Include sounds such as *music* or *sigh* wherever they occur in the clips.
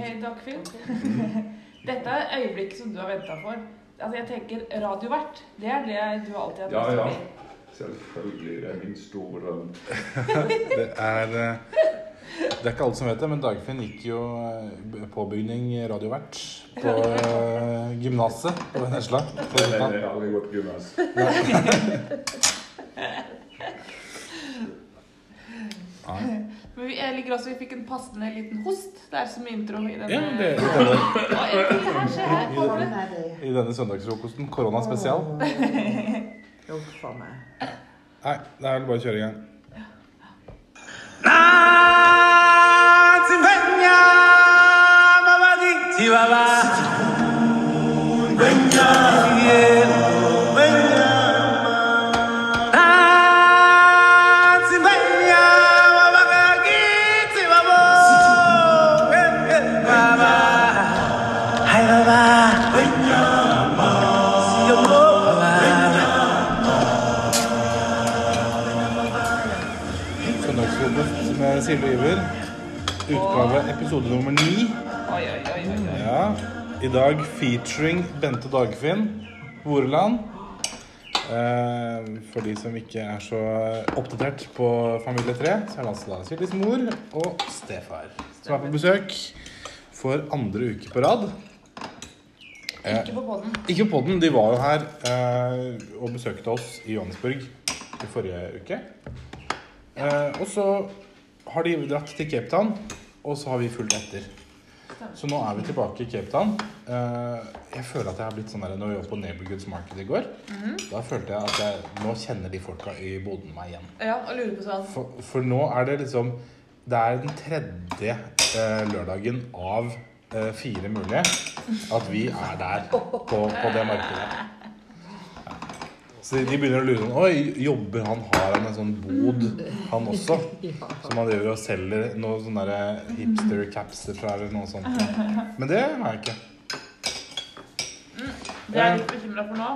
Ok, Dagfinn. *laughs* Dette er øyeblikket som du har venta for. Altså, jeg tenker radiovert. Det er det du alltid har Ja, lyst til å ja. bli. Selvfølgelig. Det er min store drøm. *laughs* Det er eh, Det er ikke alle som vet det, men Dagfinn gikk jo eh, påbygning radiovert på eh, gymnaset på Nesla. jeg har aldri gått gymnas. Nei. *laughs* Men vi, jeg liker også vi fikk en passende liten host. Det er som intro i denne Ja, det, i, denne, i, det. I denne søndagsfrokosten, korona spesial. Uff *laughs* a. Nei, det er vel bare å kjøre i gang. Søndagsfrokost med Silje Iver. Utgave episode nummer ni. Oi, oi, oi, oi. Ja. I dag featuring Bente Dagfinn Voreland. Eh, for de som ikke er så oppdatert på Familie 3, så er det altså da Siljes mor og stefar som er på besøk for andre uke på rad. Eh, Ikke på podden. ikke på podden, de var jo her eh, og besøkte oss i Johannesburg i forrige uke. Og så har de dratt til Cape Town, og så har vi fulgt etter. Så nå er vi tilbake i Cape Town. Eh, jeg føler at jeg har blitt sånn der Når vi var på Neighborhoods Market i går, da følte jeg at jeg, nå kjenner de folka i boden meg igjen. Ja, og lurer på sånn For, for nå er det liksom Det er den tredje eh, lørdagen av eh, fire mulige at vi er der på, på det markedet. Så de begynner å lure sånn Oi, jobber han Har han en sånn bod, han også? Som han driver og selger noen sånne derre hipster-capser fra eller noe sånt. Men det har jeg ikke. Det jeg er litt bekymra for nå,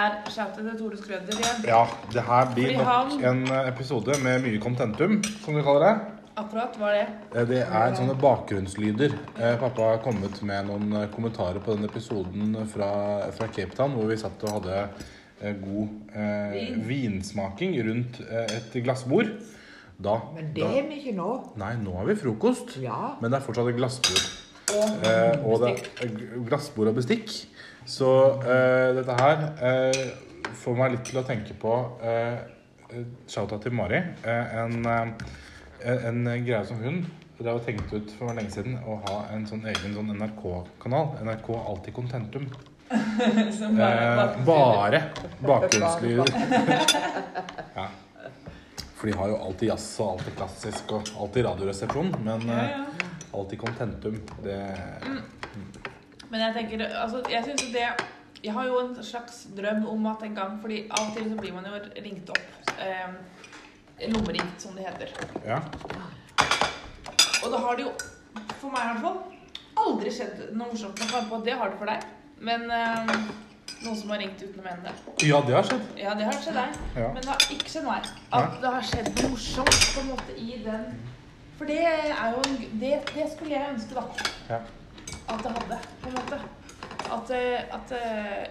er shoutet til Tore Skrøder igjen. Ja, det her blir nok han- en eh, episode med mye contentum, som vi kaller det. Akkurat hva er det? Eh, Det er sånne bakgrunnslyder. Eh, Pappa har kommet med noen eh, kommentarer på den episoden fra, fra Cape Town hvor vi satt og hadde god eh, Vin. vinsmaking rundt et glassbord. Da, Men det da er vi ikke nå. Nei, nå har vi frokost, Ja. men det er fortsatt et glassbord. Og Eh, og det er glassbord og bestikk. Så eh, dette her eh, får meg litt til å tenke på eh, Shouta til Mari. Eh, en, eh, en, en greie som hun Det og tenkt ut for lenge siden å ha en sånn egen sånn NRK-kanal. NRK Alltid Contentum. *laughs* som bare Eh, bare bakgrunnslyder. *laughs* *laughs* ja. For de har jo alltid jazz og alltid klassisk og alltid Radioresepsjon. Men Ja, eh, ja. alltid Contentum, det Men jeg tenker, altså, jeg synes jo det Jeg har jo en slags drøm om at en gang Fordi av og til så blir man jo ringt opp eh, Lommeringt, som det heter. Ja. Og da har det jo, for meg i hvert fall, aldri skjedd noe morsomt. Jeg på at det har det for deg. Men øh, noen som har ringt uten å mene det. ja, det har skjedd. Ja, det har skjedd deg. Ja. Men det har ikke skjedd meg. At det har skjedd noe morsomt på en måte i den For det er jo en Det, det skulle jeg ønske, da. Ja. At det hadde, på en måte. At, eh, at eh,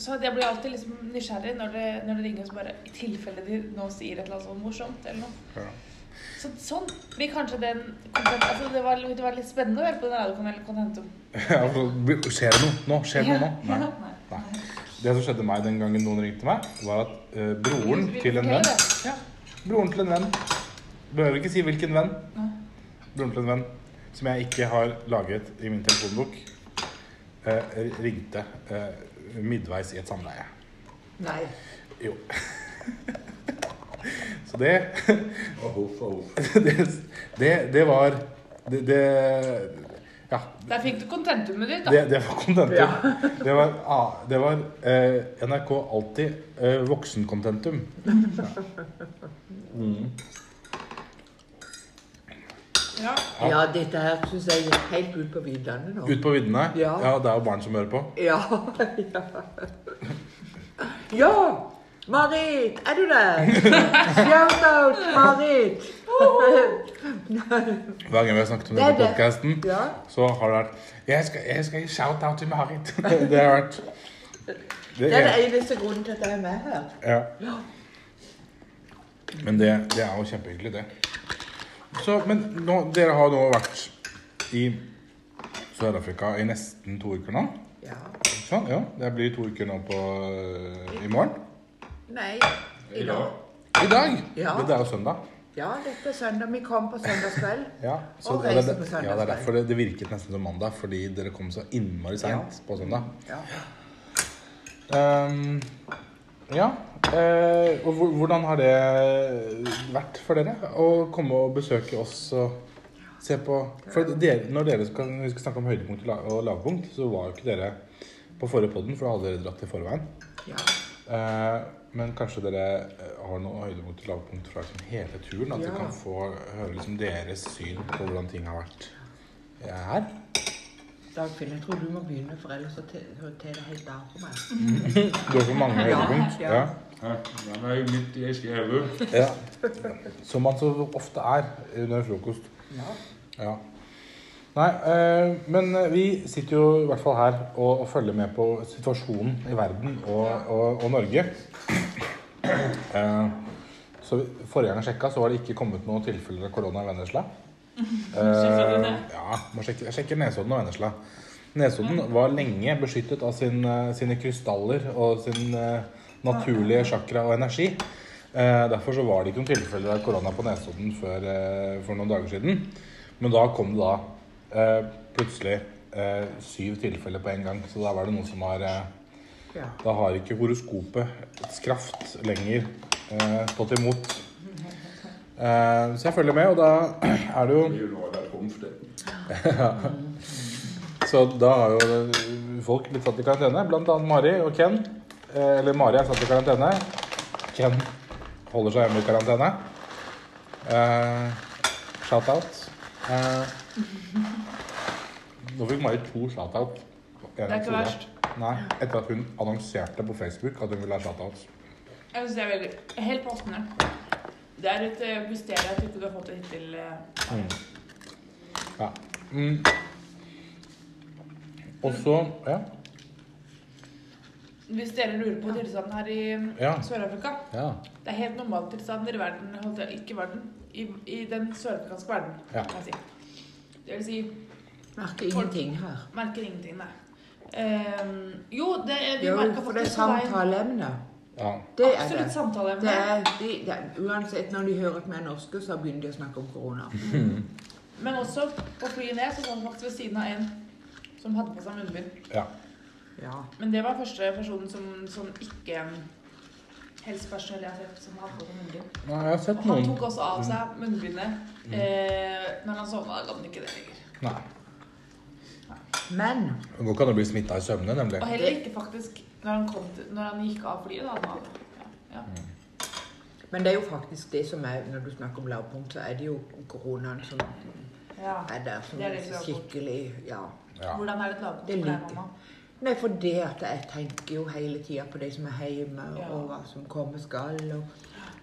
Så jeg blir alltid liksom nysgjerrig når det, når det ringer så bare I tilfelle de nå sier et eller annet sånn morsomt eller noe. Ja. Så, sånn blir kanskje den altså det, var, det var litt spennende å høre på den radiokanalen Contentum. *laughs* Ja, for- Skjer det noe nå? Skjer det noe nå? Nei. *laughs* nei. Nei. Det som skjedde meg den gangen noen ringte meg, var at uh, broren til en venn ja, Broren til en venn Behøver ikke si hvilken venn. Broren til en venn som jeg ikke har laget i min telefonbok, uh, ringte eh, midtveis i et samleie. Nei. Jo. *laughs* Så det. *laughs* Det, det, det var det, det Ja. Der fikk du kontentumet ditt, da. Det, det var contentum. *laughs* Det var, ah, det var eh, NRK Alltid eh, voksenkontentum. Ja. Mm. Ja. Ja, dette her syns jeg er helt ut på viddene nå. Ut på viddene. Ja. ja, det er jo barn som hører på. Ja. ja. Ja! Marit, er du der? Shout out, Marit! Hver gang vi har snakket om Det det på det. podkasten, Ja. så har det vært Jeg skal, jeg skal gi shout-out til Marit. *laughs* Det har vært det Det er den eneste grunnen til at jeg er med her. Ja. Men det, det er jo kjempehyggelig, det. Så, men nå, dere har nå vært i Sør-Afrika i nesten to uker nå. Ja. Sånn. Ja, det blir to uker nå på, øh, i morgen. Nei. I dag. I dag! Ja. Det er jo søndag. Ja, dette er søndag. Vi kom på søndagskveld. *laughs* Ja, så Og reiste det, på ja, søndag. det er derfor det, det virket nesten som mandag, fordi dere kom så innmari seint på søndag. Ja. Ehm, ja. eh, og hvordan har det vært for dere å komme og besøke oss og se på For dere, når dere skal, når vi skal snakke om høydepunkt og lavpunkt, så var jo ikke dere på forrige podden, for da hadde dere dratt i forveien. ja. Eh, men kanskje dere eh, har noe høydepunkt og lavpunkt fra liksom hele turen? At vi kan få høre liksom deres syn på hvordan ting har vært eh, her? Dagfinn, jeg tror du må begynne, for ellers så tar det helt av for meg. Du har for mange høydepunkt. ja. Ja. Ja, ja er jo midt i skrevet. Ja. Som man så ofte er under frokost. Ja. Ja. Nei, eh, men vi sitter jo i hvert fall her og, og følger med på situasjonen i verden og, og, og Norge. Eh, så vi- forrige gang jeg sjekka, så var det ikke kommet noen tilfeller av korona i Vennesla. Det? ja, må sjekke, jeg sjekker Nesodden og Vennesla. Nesodden var lenge beskyttet av sin, eh, sine krystaller og sin uh, naturlige chakra og energi. Uh, derfor så var det ikke noen tilfeller av korona på Nesodden før for noen dager siden. Men da kom det da eh, plutselig eh, syv tilfeller på en gang. Så da var det noen som har Da har ikke horoskopets kraft lenger stått imot. Eh, så jeg følger med, og da *clears throat* er det jo. Så da har jo folk blitt satt i karantene, annet Mari og Ken. Eh, Eller Mari er satt i karantene. Ken holder seg hjemme i karantene. Eh, Shout-out. Eh, nå fikk Mari to shout-out. Det er ikke verst. Nei, etter at hun annonserte på Facebook at hun ville ha shout-outs. Jeg synes det er veldig Helt passende. Det er et eh, mysterium at ikke har fått det hittil. Mm. Ja. Mm. Og så Ja. Hvis dere lurer på tilstanden her i Ja. Sør-Afrika ja. Det er helt normaltilstander i verden, holdt jeg, ikke verden, i, i den sørafrikanske verden, Ja. kan jeg si. Det vil si, Merker ingenting her. merker ingenting, nei. Um, jo, det er, vi Jo, merker for det er faktisk samtaleemne. Ja. Det er Absolutt det. samtaleemne. Det er, de, det er, uansett, når de hører at vi er norske, så begynner de å snakke om korona. *laughs* Men også på flyet ned så var det faktisk ved siden av en som hadde på seg munnbind. ja. Ja. Men det var første personen som, som ikke helsepersonell jeg har sett som hadde på seg munnbind. Ja, jeg har sett Og han tok også av seg munnbindet. Eh, men han sovna, han ikke det lenger. Nei. Men Det går ikke an å bli smitta i søvne, nemlig. Og heller ikke faktisk når han, kom til, når han gikk av flyet. Da, ja, ja. Men det er jo faktisk det som er Når du snakker om lavpunkt, så er det jo koronaen som Ja. er der som Det er det skikkelig Ja. Ja. Hvordan er det et lavpunkt Det for deg, mamma? Nei, for det at jeg tenker jo hele tida på de som er hjemme, Ja. og hva som kommer skal. Og,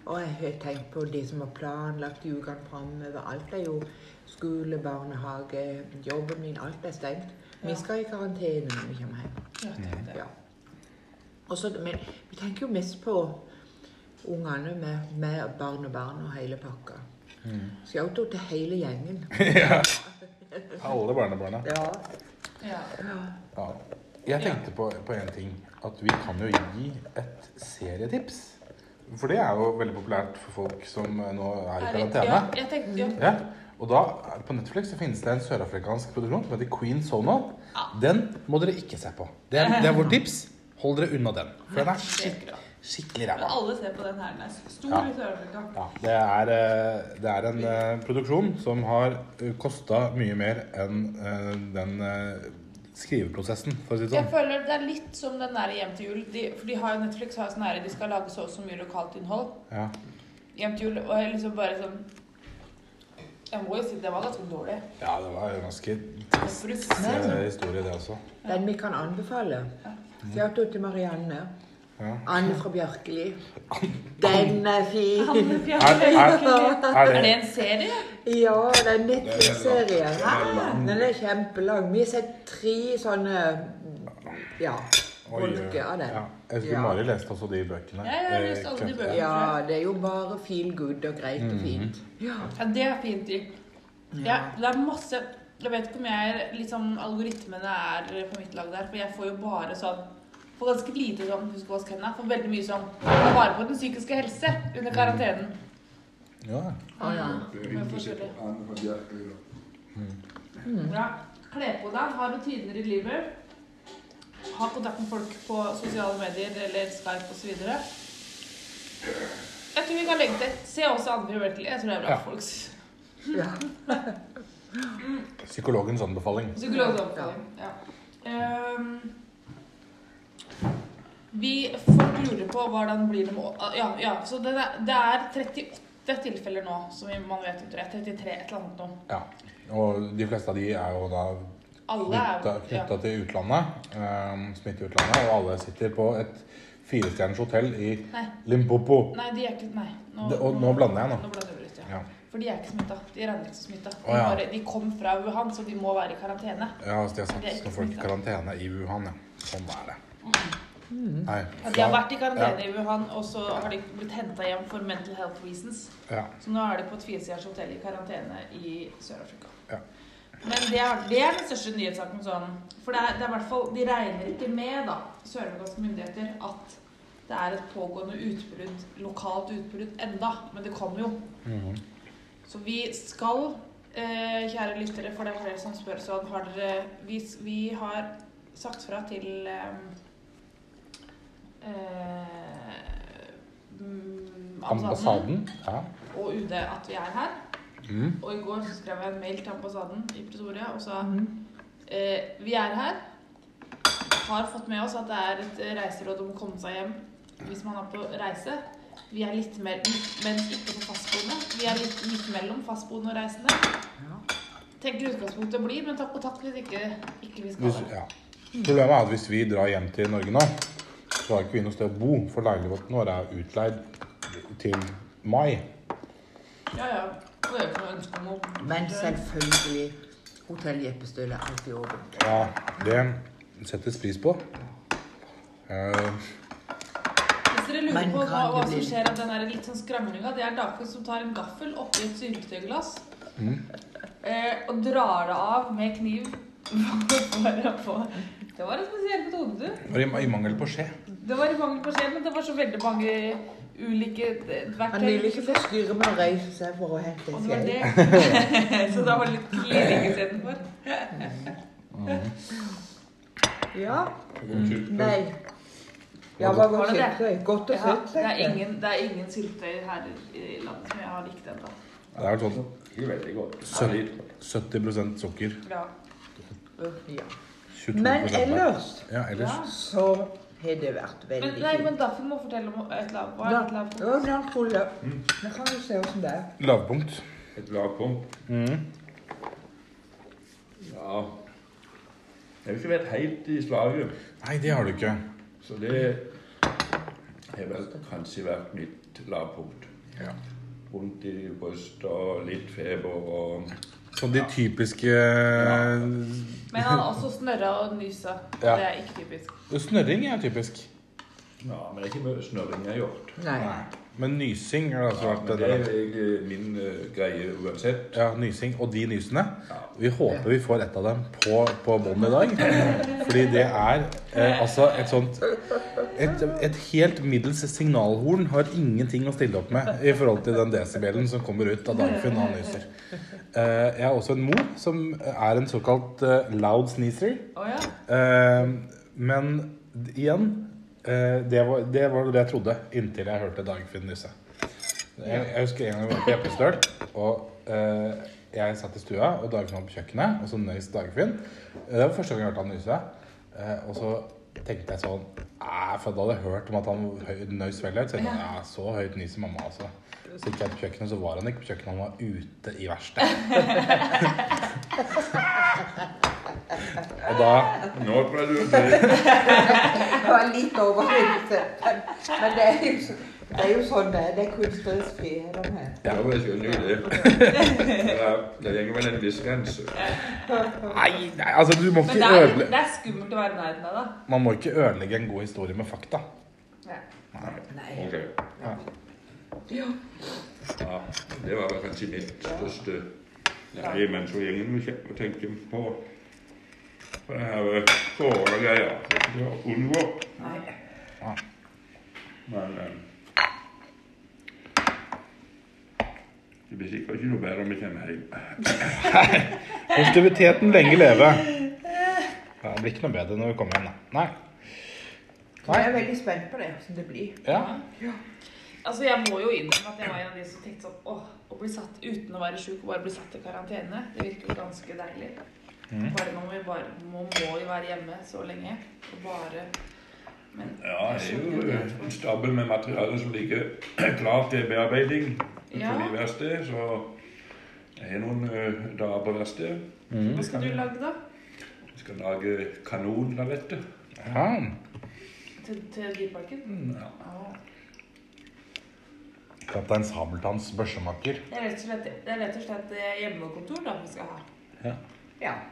og jeg har tenkt på det som var planlagt i ukene framover. Alt er jo skole, barnehage, jobben min. Alt er stengt. Vi skal i karantene når vi kommer hjem. Ja, det er det. Ja. Og så, men vi tenker jo mest på ungene med, med barn og barn og hele pakka. Mm. Shout out til hele gjengen. *laughs* ja. Alle barnebarna. Ja. Ja. Ja. Jeg tenkte på, på en ting. At vi kan jo gi et serietips. For det er jo veldig populært for folk som nå er i karantene. Ja, tenkte, ja. Ja, og da, på Netflix så finnes det en sørafrikansk produksjon som heter Queen Sono. Den må dere ikke se på. Det er, det er vårt tips. Hold dere unna den. For den er Skikkelig. skikkelig ræva. alle ser på den her. Den er stor Ja. i Sør-Afrika. Ja, det eh, det er en uh, produksjon som har kosta mye mer enn uh, den uh, skriveprosessen, for å si det Jeg sånn. føler det er litt som den der Hjem til jul. De, for de har jo Netflix har jo sånn her, de skal lage så og så mye lokalt innhold. Ja. Hjem til jul, og jeg liksom bare sånn Jeg må jo si det var ganske dårlig. ja, det var en ganske Det trist eh, historie, det også. Den vi kan anbefale. Out til Marianne. Ja. Anne fra Bjørkeli. *laughs* Den er fin. *laughs* Er, er, er, Er det en serie? Ja, det er en Netflix-serie. Den er kjempelang. Vi har sett tre sånne ja, bolker av den. Jeg husker Ja. Mari leste også de bøkene. Ja, jeg har lest alle de Eh, bøkene. Ja, det er jo bare feel good og greit og fint. Ja. Ja, det er fint. Ja, det er masse Jeg vet ikke om jeg sånn algoritmene er på mitt lag der, for jeg får jo bare sånn Får ganske lite sånn husk å vaske hendene. Får veldig mye sånn Ta vare på den psykiske helse under karantenen. Ja. Å, ja. Det er hjertelig da. Ja. Kle på deg, ha rutiner i livet. Ha kontakt med folk på sosiale medier eller Skype osv. Jeg tror vi kan legge til Se også andre virkelig. Jeg tror det er bra Ja. for folk. Ja. *laughs* Psykologens anbefaling. Psykologens anbefaling, Ja. Um, vi folk lurer på hvordan blir det med Ja, ja så det er, det er 38 tilfeller nå som vi- man vet om, 33, et eller annet nå. Ja. Og de fleste av de er jo da Alle er knytta, til utlandet. Um, smitte i utlandet. Og alle sitter på et firestjerners hotell i Nei. Limpopo. Nei, de er ikke Nei. Det- og nå blander jeg nå. Nå blander jeg litt, ja. Ja. For de er ikke smitta. De regner ikke som smitta. De, ja. bare- de kom fra Wuhan, så de må være i karantene. Ja, altså de har satt noen folk i karantene i Wuhan, ja. Sånn er det. Nei, Ja, de har vært i karantene i Wuhan, og så har de blitt henta hjem for mental health reasons. Ja. Så nå er de på et firestjerners hotell i karantene i Sør-Afrika. Ja. Men det er, det er den største nyhetssaken sånn. For det er, det er i hvert fall De regner ikke med, da, sørafrikanske myndigheter, at det er et pågående utbrudd, lokalt utbrudd enda. Men det kommer jo. Mhm. Så vi skal, eh, kjære lyttere, for det er flere som spør sånn, har dere Vi, vi har sagt fra til eh, eh, mm, Ambassaden. Ja. og UD at vi er her. Mm. Og i går så skrev jeg en mail til ambassaden i Pretoria og sa mm. eh, vi er her. Har fått med oss at det er et reiseråd om å komme seg hjem hvis man er på reise. Vi er litt mer, men ikke på fastboende. Vi er litt midt mellom fastboende og reisende. Ja. Tenker utgangspunktet blir, men takk og takk hvis ikke, ikke vi skal det. ja. Problemet er at hvis vi drar hjem til Norge nå, så har ikke vi noe sted å bo. For leiligheten vår er utleid til mai. Ja, ja. Men selvfølgelig, Hotell Jeppestøl er alltid åpent. Ja, det settes pris på. Uh, Hvis dere lurer på hva, hva som skjer av den der litt sånn skramlinga, det er Dagfjord som tar en gaffel oppi et syltetøyglass Mm. eh, og drar det av med kniv *laughs* Det var en spesiell metode, du. Det var i, I mangel på skje. Det var i mangel på skje, men det var så veldig mange ulike verktøy. Han vil ikke forstyrre med å reise seg for å hente en skje. *laughs* så da var det litt klining istedenfor. Ja. Mm. Nei. Ja, hva Var var det det? kjøttøy? Godt og Ja, det, er ingen, det er ingen syltetøy her i landet som jeg har likt ennå. Det er sånn veldig godt. Søtt. Herlig. 70 sukker. Ja. Ja. 22 Men ellers Ja, ellers. Ja. så har det vært Men, veldig nei, men fint. Daffen må fortelle om et lavpunkt. Hva Da, et lav? ja, det er full. Da kan du se åssen det er. Lavpunkt. Et lavpunkt. Mm. Ja. Jeg har ikke vært helt i slaget. Nei, det har du ikke. Så det har vel kanskje vært mitt lavpunkt. Ja. Vondt i brystet og litt feber og Sånn de typiske Men han har også snørra og nysa. Ja. Det er ikke typisk. Snørring er typisk. Ja, men det er ikke mye snørring jeg har gjort. Nei. Nei. Men nysing har altså Ja, vært men det. det er min uh, greie uansett. Ja, nysing. Og de nysene. Ja. Vi håper vi får et av dem på, på bånd i dag. *laughs* Fordi det er eh, altså et sånt et, et helt middels signalhorn har ingenting å stille opp med i forhold til den desibelen som kommer ut av Dagfinn når han nyser. Eh, jeg har også en mor som er en såkalt eh, loud sneezer. Oh, ja. Eh, men igjen det, var, det var det jeg trodde inntil jeg hørte Dagfinn Nysse. Jeg, jeg husker en gang vi var på Jeppestøl, og eh, jeg satt i stua, og Dagfinn var på kjøkkenet, og så nøys Dagfinn. Det var første gang jeg hørte han nyse. Eh, og så tenkte jeg sånn for da hadde jeg hørt om at han nøys veldig høyt. Så jeg tenkte, ja, så høyt nyser mamma altså. Så gikk jeg på kjøkkenet, så var han ikke på kjøkkenet, han var ute i verkstedet. *laughs* og da Nå jeg du *laughs* Det var litt overdrivelse. Men, men det er jo Det er jo sånn det er. Det er kunstnerisk frihet. her. Ja, men jeg skjønner jo det. Det er- *laughs* går vel en viss grense. Nei, nei, altså du må ikke det ødelegge det er skummelt å være i nærheten av det. Man må ikke ødelegge en god historie med fakta. Nei. Nei. Ja. Ja, det var kanskje mitt største Nei, men så gjengen vi tenker på på det her koronagreia. Det er ikke til å unngå. Nei. Men eh, det blir sikkert ikke noe bedre om vi kommer hjem. Positiviteten lenge leve. Ja, det blir ikke noe bedre når vi kommer hjem, da. Nei. Jeg er veldig spent på det, hvordan det blir. Ja. Altså, jeg må jo innrømme at jeg var en av de som tenkte sånn åh, å bli satt uten å være sjuk og bare bli satt i karantene, det virker jo ganske deilig. Mm. Bare man må, bare, man må jo være hjemme så lenge. Og bare Men Ja, det er jo en stabel med materiale som ligger *clears throat* klar til bearbeiding Ja. på de verkstedet, så jeg har noen eh, dager på verkstedet. hva skal du lage, da? Jeg skal lage kanonlavetter. ja. Til, til Dyreparken? Ja. Ja. Kaptein Sabeltanns børsemaker. Det er rett og slett, det er rett og slett eh, hjemmekontor da vi skal ha. Ja,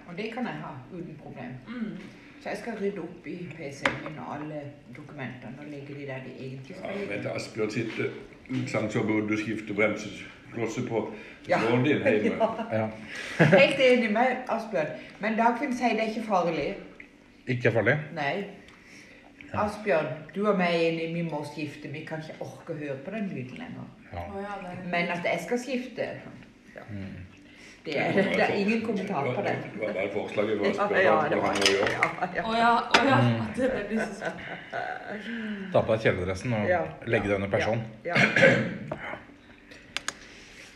og det kan jeg ha uten problem. Mm. Så jeg skal rydde opp i PC-en min og alle dokumentene og legge de der de egentlig skal ligge. Ja, men Asbjørn sitter utsagn så burde du skifte bremseklosser på Ja. din hjemme. *laughs* Ja. Helt enig med Asbjørn. Men Dagfinn sier det er ikke farlig. Ikke farlig. Nei. Asbjørn, du og meg er enige, vi må skifte. Vi kan ikke orke å høre på den lyden lenger. Ja. Ja, Men at jeg skal skifte ja. Mm. Det, er, det er ingen kommentar på det. Det var bare forslaget for Ja, Asbjørn. hva var han må gjøre. Å ja, å ja. Mm. Det liksom Ta på deg kjeledressen og legge deg under person. Ja.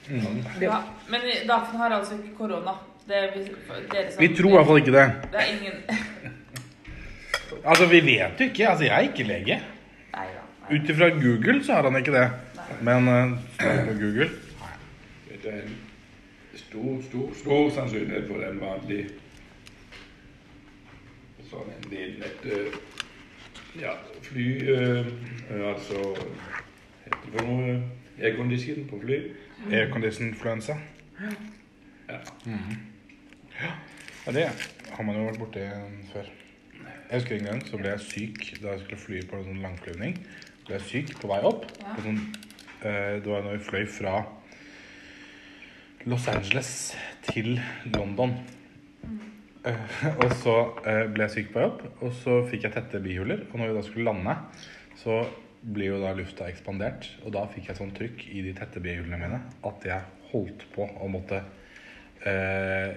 Mm. Ja, men Dagfinn har altså ikke korona. Vi, dere som, Vi tror i hvert fall ikke det. Det er ingen Altså, vi vet jo ikke. Altså, jeg er ikke lege. Nei Ut ifra Google så har han ikke det. Men uh, på Google Det en stor, stor, stor sannsynlighet for en vanlig sånn en liten et eh, ja, fly øh, Altså heter det for noe aircondition på fly? aircondition-influensa. Ja. Ja, det har man jo vært borti før. Jeg husker en gang så ble jeg syk da jeg skulle fly på en sånn langflyvning. Ble jeg syk på vei opp. Ja. På sånn, øh, det var da vi fløy fra Los Angeles til London. Uh, og så uh, ble jeg syk på jobb, og så fikk jeg tette bihuler. Og når vi da skulle lande, så blir jo da lufta ekspandert. Og da fikk jeg sånn trykk i de tette bihulene mine at jeg holdt på å måtte uh,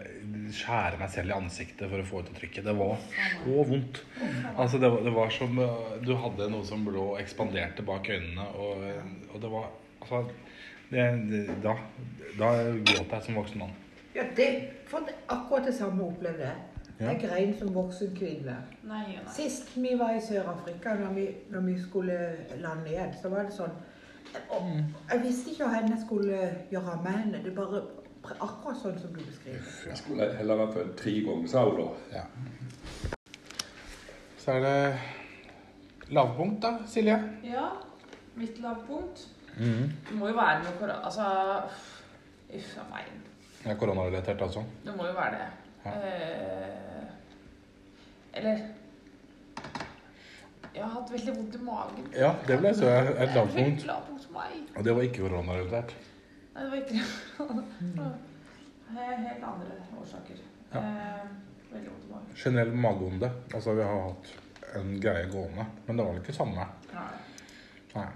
skjære meg selv i ansiktet for å få ut det trykket. Det var så vondt. Altså, det var, det var som Du hadde noe som lå og ekspanderte bak øynene, og, og det var Altså det, det, Da, da gråt jeg som voksen mann. Ja, det, for det, akkurat det samme opplevde jeg. Ja. Jeg grein som voksen kvinne. Nei, nei. Sist vi var i Sør-Afrika, når, vi- når vi skulle lande igjen, så var det sånn og Jeg visste ikke hva jeg skulle gjøre med henne. Det bare akkurat sånn som du beskriver. Jeg skulle heller ha født tre ganger, sa hun da. Ja. Så er det lavpunkt, da, Silje. Ja, mitt lavpunkt. Mm. Det må jo være noe korona... Altså Uff a meg. Ja, Koronarelatert, altså. Det må jo være det. Ja. Eh, eller Jeg har hatt veldig vondt i magen. Ja, det vil jeg si er et Det er lavpunkt. Og det var ikke koronarelatert. Nei, det var ikke det. *laughs* He- Helt andre årsaker. Ja. Eh, veldig vondt i magen. Generell magevonde. Altså, vi har hatt en greie gående, men det var ikke samme. Nei. Nei.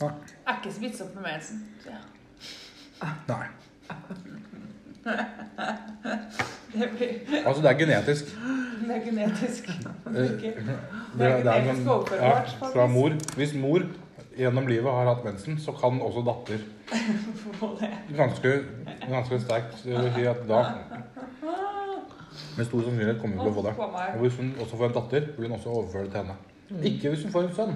Nei. Er ikke smittsomt med mensen. Ja. Nei. *laughs* Det, blir, Altså, det er genetisk. det er genetisk. Eh, *laughs* Ikke. Det, er- det er genetisk overførbart. ja, fra mor. Hvis mor gjennom livet har hatt mensen, så kan også datter ganske, ganske sterkt si at da Med stor sannsynlighet kommer hun til å få det. Og hvis hun også får en datter, vil hun også overføre det til henne. Ikke hvis hun får en sønn.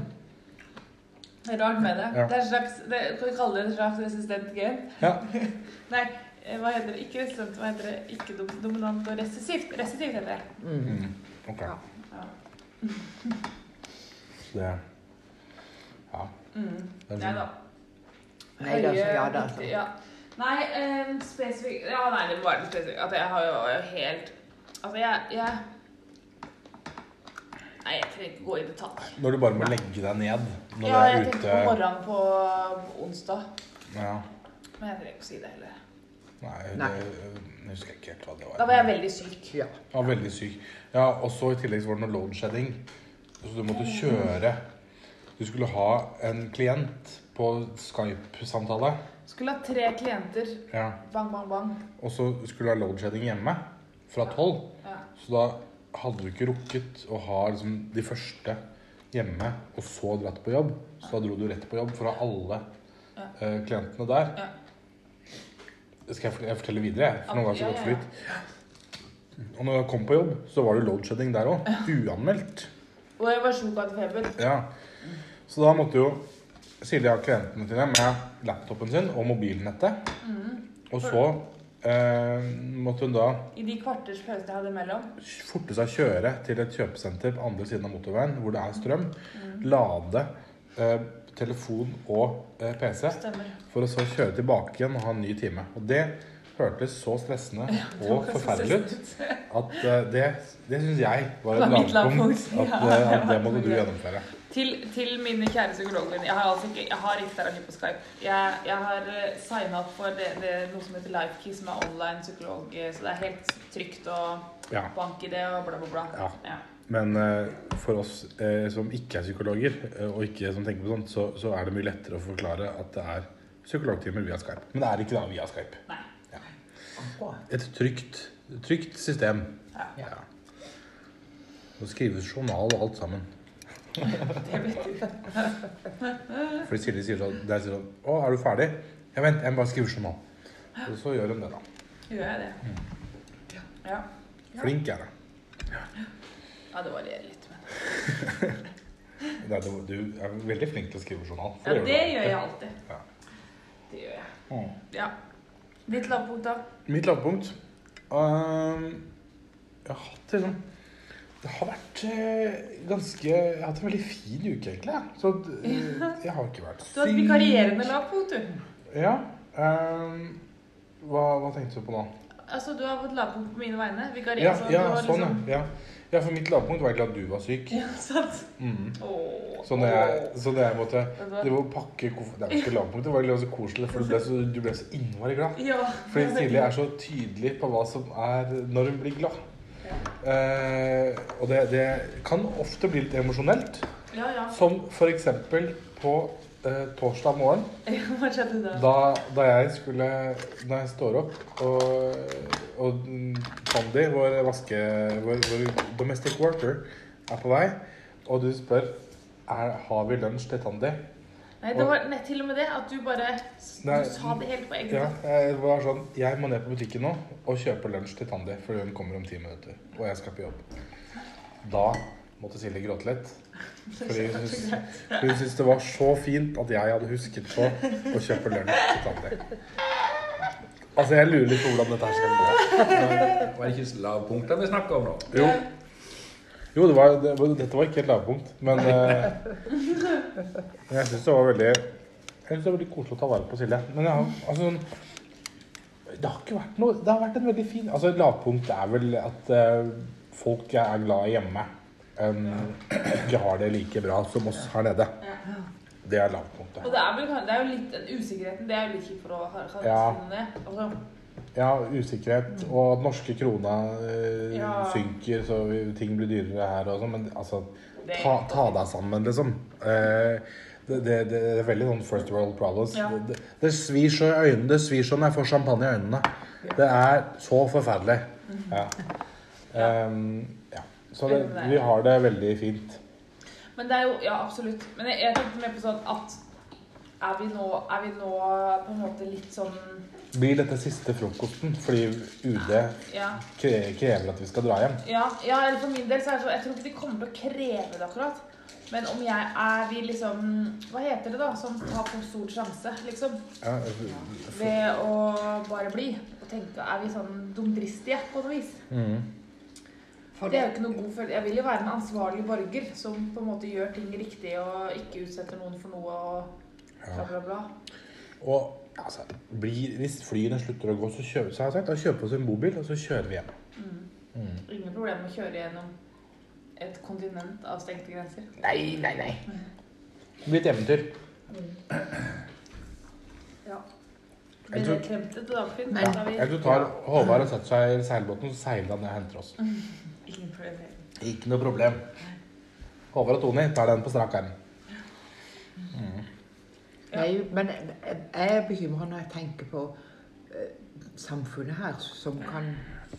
Det er rart med det. Ja. Det er en slags, det, kan vi kalle det en slags resistent gen? Ja. *laughs* Nei, eh, hva heter det? Ikke resistent, hva heter det? Ikke dominant og resessivt. Resessivt heter det. Mm. Ok. Ja. Det Ja. Mm. Det er Nei da. Nei da, så ja da, Høye- så. Ja. Nei, um, spesifikt Ja, nei, det var litt spesifikt. At jeg har jo helt Altså, jeg, jeg Nei, jeg trenger ikke gå i detalj. Når du bare må legge deg ned når Ja, jeg tenkte på morgenen på, onsdag. Ja. Men jeg trenger ikke å si det heller. Nei, Nei. det jeg husker ikke helt hva det var. Da var jeg veldig syk. Ja. Ja, veldig syk. Ja, og så i tillegg så var det noe loadshedding. Så du måtte kjøre Du skulle ha en klient på Skype-samtale. Skulle ha tre klienter. Ja. Bang, bang, bang. Og så skulle du ha loadshedding hjemme fra tolv. Ja. Så da hadde du ikke rukket å ha liksom, de første hjemme, og så dratt på jobb. Så da dro du rett på jobb fra alle Ja. uh, klientene der. Ja. Skal jeg, for, jeg fortelle videre? For var det så godt flyt. Og når jeg kom på jobb, så var det loadshedding der òg. Uanmeldt. Og jeg var sjuk av feber. Ja. Så da måtte jo Silje ha klientene sine med laptopen sin og mobilnettet. Og så eh, måtte hun da I de kvarters pause jeg hadde imellom. forte seg kjøre til et kjøpesenter på andre siden av motorveien hvor det er strøm. Lade eh, telefon og eh, PC Stemmer. for å så kjøre tilbake igjen og ha en ny time. Og det hørtes så stressende og forferdelig ut at det, det syns jeg var et lavpunkt. At, Ja, at det måtte du gjennomføre. Til, til mine kjære psykologvenner. Jeg har altså ikke, jeg har ikke terapi på Skype. Jeg, jeg har signa opp for det, det, noe som heter LifeKey, som er online psykolog. eh, Så det er helt trygt å Ja. banke det og bla, bla, bla. Ja. Ja. Men uh, for oss uh, som ikke er psykologer, uh, og ikke som tenker på sånt, så, så er det mye lettere å forklare at det er psykologtimer via Skype. Men det er ikke da via Skype. Nei. Et trygt, trygt system. Ja. Ja. Det skrives journal og alt sammen. Det betyr. For Silje sier sånn, der sier sånn Å, er du ferdig? Ja, vent, jeg må bare skrive journal. Og så gjør hun det, da. Gjør jeg det? Mm. Ja. Flink er hun. ja, det varierer litt. Men. *laughs* Det er- Du er veldig flink til å skrive journal. for Ja, du det gjør jeg alltid. Ja. Det gjør jeg. Mm. Ja. Ditt lavpunkt, da? Mitt lavpunkt um, Jeg har hatt liksom Det har vært eh, ganske Jeg har hatt en veldig fin uke, egentlig. Så eh, jeg har ikke vært Du har hatt vikarierende lavpunkt, du. Ja. Um, hva, hva tenkte du på nå? Altså, du har fått lavpunkt på mine vegne. Vikarier, Ja, så ja du har sånn, liksom... ja. ja. For mitt lavpunkt var egentlig at du var syk. Ja, sant. Mm. Oh, Så når jeg, så når jeg måtte? Det var å pakke Det var ikke lavpunkt, det var egentlig også koselig, for du ble så, du ble så innmari glad. Ja. Fordi Silje er så tydelig på hva som er når hun blir glad. Eh, og det, det kan ofte bli litt emosjonelt. Ja, ja. Som f.eks. på eh, torsdag morgen, *laughs* Hva skjedde da? da, da jeg skulle Når jeg står opp og, og Tandi, vår vaske... Vår, vår domestic worker, er på vei, og du spør er, har vi lunsj til Tandi. Nei, det var nett til og med det at du bare Du sa det helt på egen Ja, hånd. jeg var sånn Jeg må ned på butikken nå og kjøpe lunsj til Tandi, for hun kommer om ti minutter. Og jeg skal på jobb. Da måtte Silje gråte litt. Fordi hun *laughs* syntes, hun syntes det var så fint at jeg hadde husket på å kjøpe lunsj til Tandi. Altså, jeg lurer litt på hvordan dette her skal gå. Var det ikke lavpunktet vi snakka om nå? Jo, jo det var, det, dette var ikke et lavpunkt, men eh, jeg syns det var veldig Jeg synes det var veldig koselig å ta vare på Silje. Men jeg har, altså, sånn, det har ikke vært noe Det har vært en veldig fin Altså, et lavpunkt er vel at eh, folk er glad hjemme. Um, ikke har det like bra som oss her nede. Det er lavpunktet. Og det er, vel, det er jo litt den usikkerheten. Det er jo litt kjipt for å ha ha- Ja. finne det. Altså, Ja, usikkerhet. Og at norske krona eh, Ja. synker, så vi- ting blir dyrere her og sånn. Men altså ta, ta deg sammen, liksom. Eh, det, det, det er veldig sånn first world problems. Ja. Det, det, svir så i øynene. Det svir sånn jeg får champagne i øynene. Det er så forferdelig. Ja. Um, ja. Så vi har det veldig fint. Men det er jo Ja, absolutt. Men jeg, jeg tenkte mer på sånn at er vi, nå, er vi nå på en måte litt sånn Blir dette siste frokosten fordi UD Ja. kre- krever at vi skal dra hjem? Ja, ja, eller for min del så er det sånn Jeg tror ikke de kommer til å kreve det akkurat. Men om jeg er vi liksom Hva heter det, da? Som tar for stor sjanse, liksom. Ja, Ved å bare bli. Og tenke Er vi sånn dumdristige på noe vis? mm. Det er jo ikke noe god følelse. Jeg vil jo være en ansvarlig borger som på en måte gjør ting riktig og ikke utsetter noen for noe og bla, bla, bla. Og altså, blir, hvis flyene slutter å gå, så, kjøper, så sagt, da kjøper vi oss en bobil, og så kjører vi hjem. Mm. Ingen problem med å kjøre gjennom et kontinent av stengte grenser. Nei, nei, nei. Det blir et eventyr. Ja. Jeg tror- Dagfinn? ja, Jeg tror tar Håvard og setter seg i seilbåten, så seiler han ned og henter oss. *laughs* Ingen problem. Ikke noe problem. Håvard og Tony tar den på strak arm. Nei, men jeg er bekymra når jeg tenker på eh, samfunnet her som kan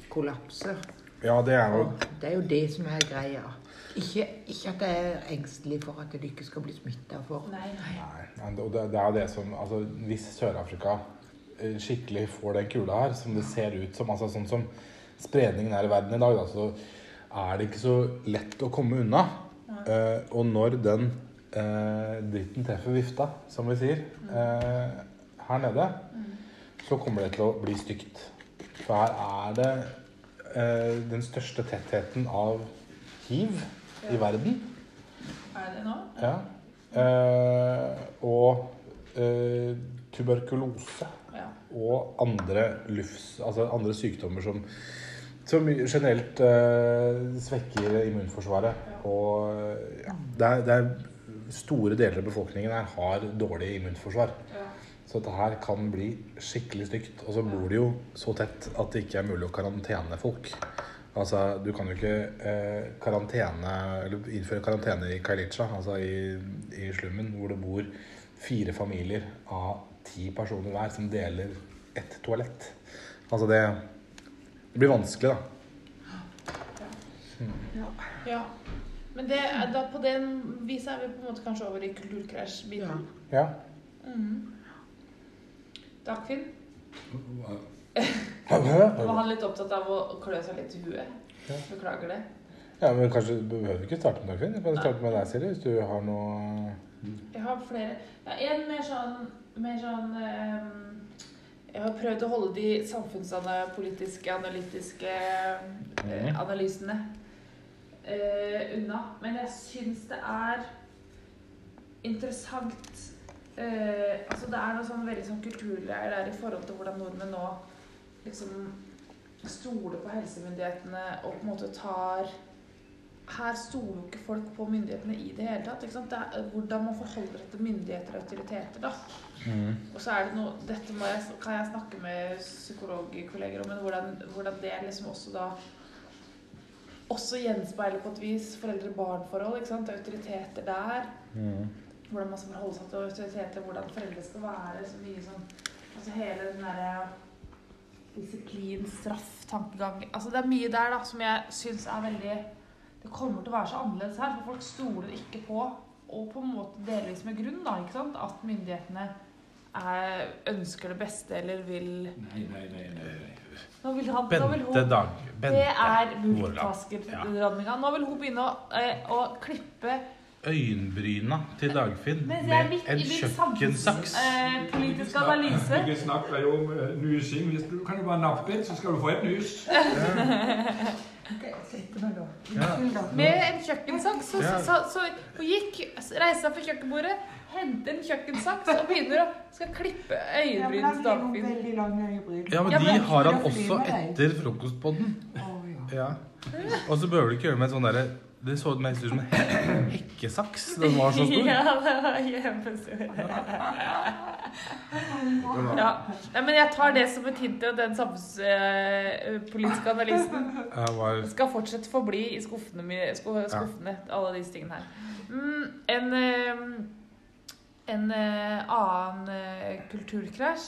kollapse. Ja, det er jo Og det er jo det som er greia. Ikke, ikke at jeg er engstelig for at det ikke skal bli smitta for. Nei, nei. Nei, og det, det er det som altså, Hvis Sør-Afrika eh, skikkelig får den kula her, som det ser ut som altså Sånn som spredningen er i verden i dag, da, så er det ikke så lett å komme unna. Uh, og når den eh, dritten treffer vifta, som vi sier, eh, her nede, så kommer det til å bli stygt. For her er det eh, den største tettheten av hiv i verden. Er det nå? Ja. Eh, og eh, tuberkulose Ja. og andre lufs, altså andre sykdommer som, som generelt uh, svekker immunforsvaret. Og eh, ja, det, er, det er store deler av befolkningen her har dårlig immunforsvar. Ja. Så dette her kan bli skikkelig stygt. Og så bor de jo så tett at det ikke er mulig å karantene folk. Altså, du kan jo ikke eh, karantene, eller innføre karantene i Kailicha, altså i, i slummen, hvor det bor fire familier av ti personer hver som deler ett toalett. Altså det, det blir vanskelig, da. ja. Men det, da, på den viset er vi på en måte kanskje over i kulturkrasj-biten. Ja. Mhm. Dagfinn, Ja, var han litt opptatt av å klø seg litt i huet? Beklager det. Ja, men kanskje du behøver ikke starte med Dagfinn. Du kan starte med deg, Siri, hvis du har noe Jeg har flere. Ja, en mer sånn, mer sånn um, Jeg har prøvd å holde de samfunnspolitiske, analytiske eh, Mhm. analysene eh, unna. Men jeg syns det er interessant eh, Altså det er noe sånn veldig sånn kulturgreier der i forhold til hvordan nordmenn nå liksom stoler på helsemyndighetene og på en måte tar her stoler jo ikke folk på myndighetene i det hele tatt. Det er hvordan man forholder seg til myndigheter og autoriteter. da. mm. Og så er det noe Dette må jeg, kan jeg snakke med psykologkolleger om, men hvordan, hvordan det liksom også da også gjenspeiler på et vis foreldre-barn-forhold. ikke sant? Autoriteter der. Mm. Hvordan man skal forholde seg til autoriteter, hvordan foreldre skal være. så mye sånn, altså Hele den derre disiplin, straff, tankegang altså Det er mye der da som jeg syns er veldig Det kommer til å være så annerledes her, for folk stoler ikke på, og på en måte delvis med grunn, da, ikke sant, at myndighetene er, ønsker det beste eller vil Nei, nei, nei. nei, nei. Nå vil, han, nå vil hun Dag... Det er Vårland. multitasker-dronninga. Nå vil hun begynne å, eh, å klippe Øyenbryna til Dagfinn Mens jeg er med midt en min kjøkkensaks. samfunnspolitiske analyse. Ikke snakk deg om eh, nysing. Hvis du kan jo bare nappe litt, så skal du få et nys. *laughs* Med en kjøkkensaks. Så, så, så, hun gikk, reiste seg fra kjøkkenbordet, henter en kjøkkensaks og begynner å skal klippe øyenbryn til Dagfinn. Ja, men de har han også etter frokostpodden. Å, ja. Og så behøver du ikke gjøre med sånn derre Det så mest ut som en hekkesaks. Den var så stor. *laughs* Ja, det var kjempestor. Ja. Nei, men jeg tar det som et hint til at den samfunnspolitiske analysen Ja, var, skal fortsatt forbli i skuffene, mi- sku- skuffene alle disse tingene her. Mm, en eh, en eh, annen eh, kulturkrasj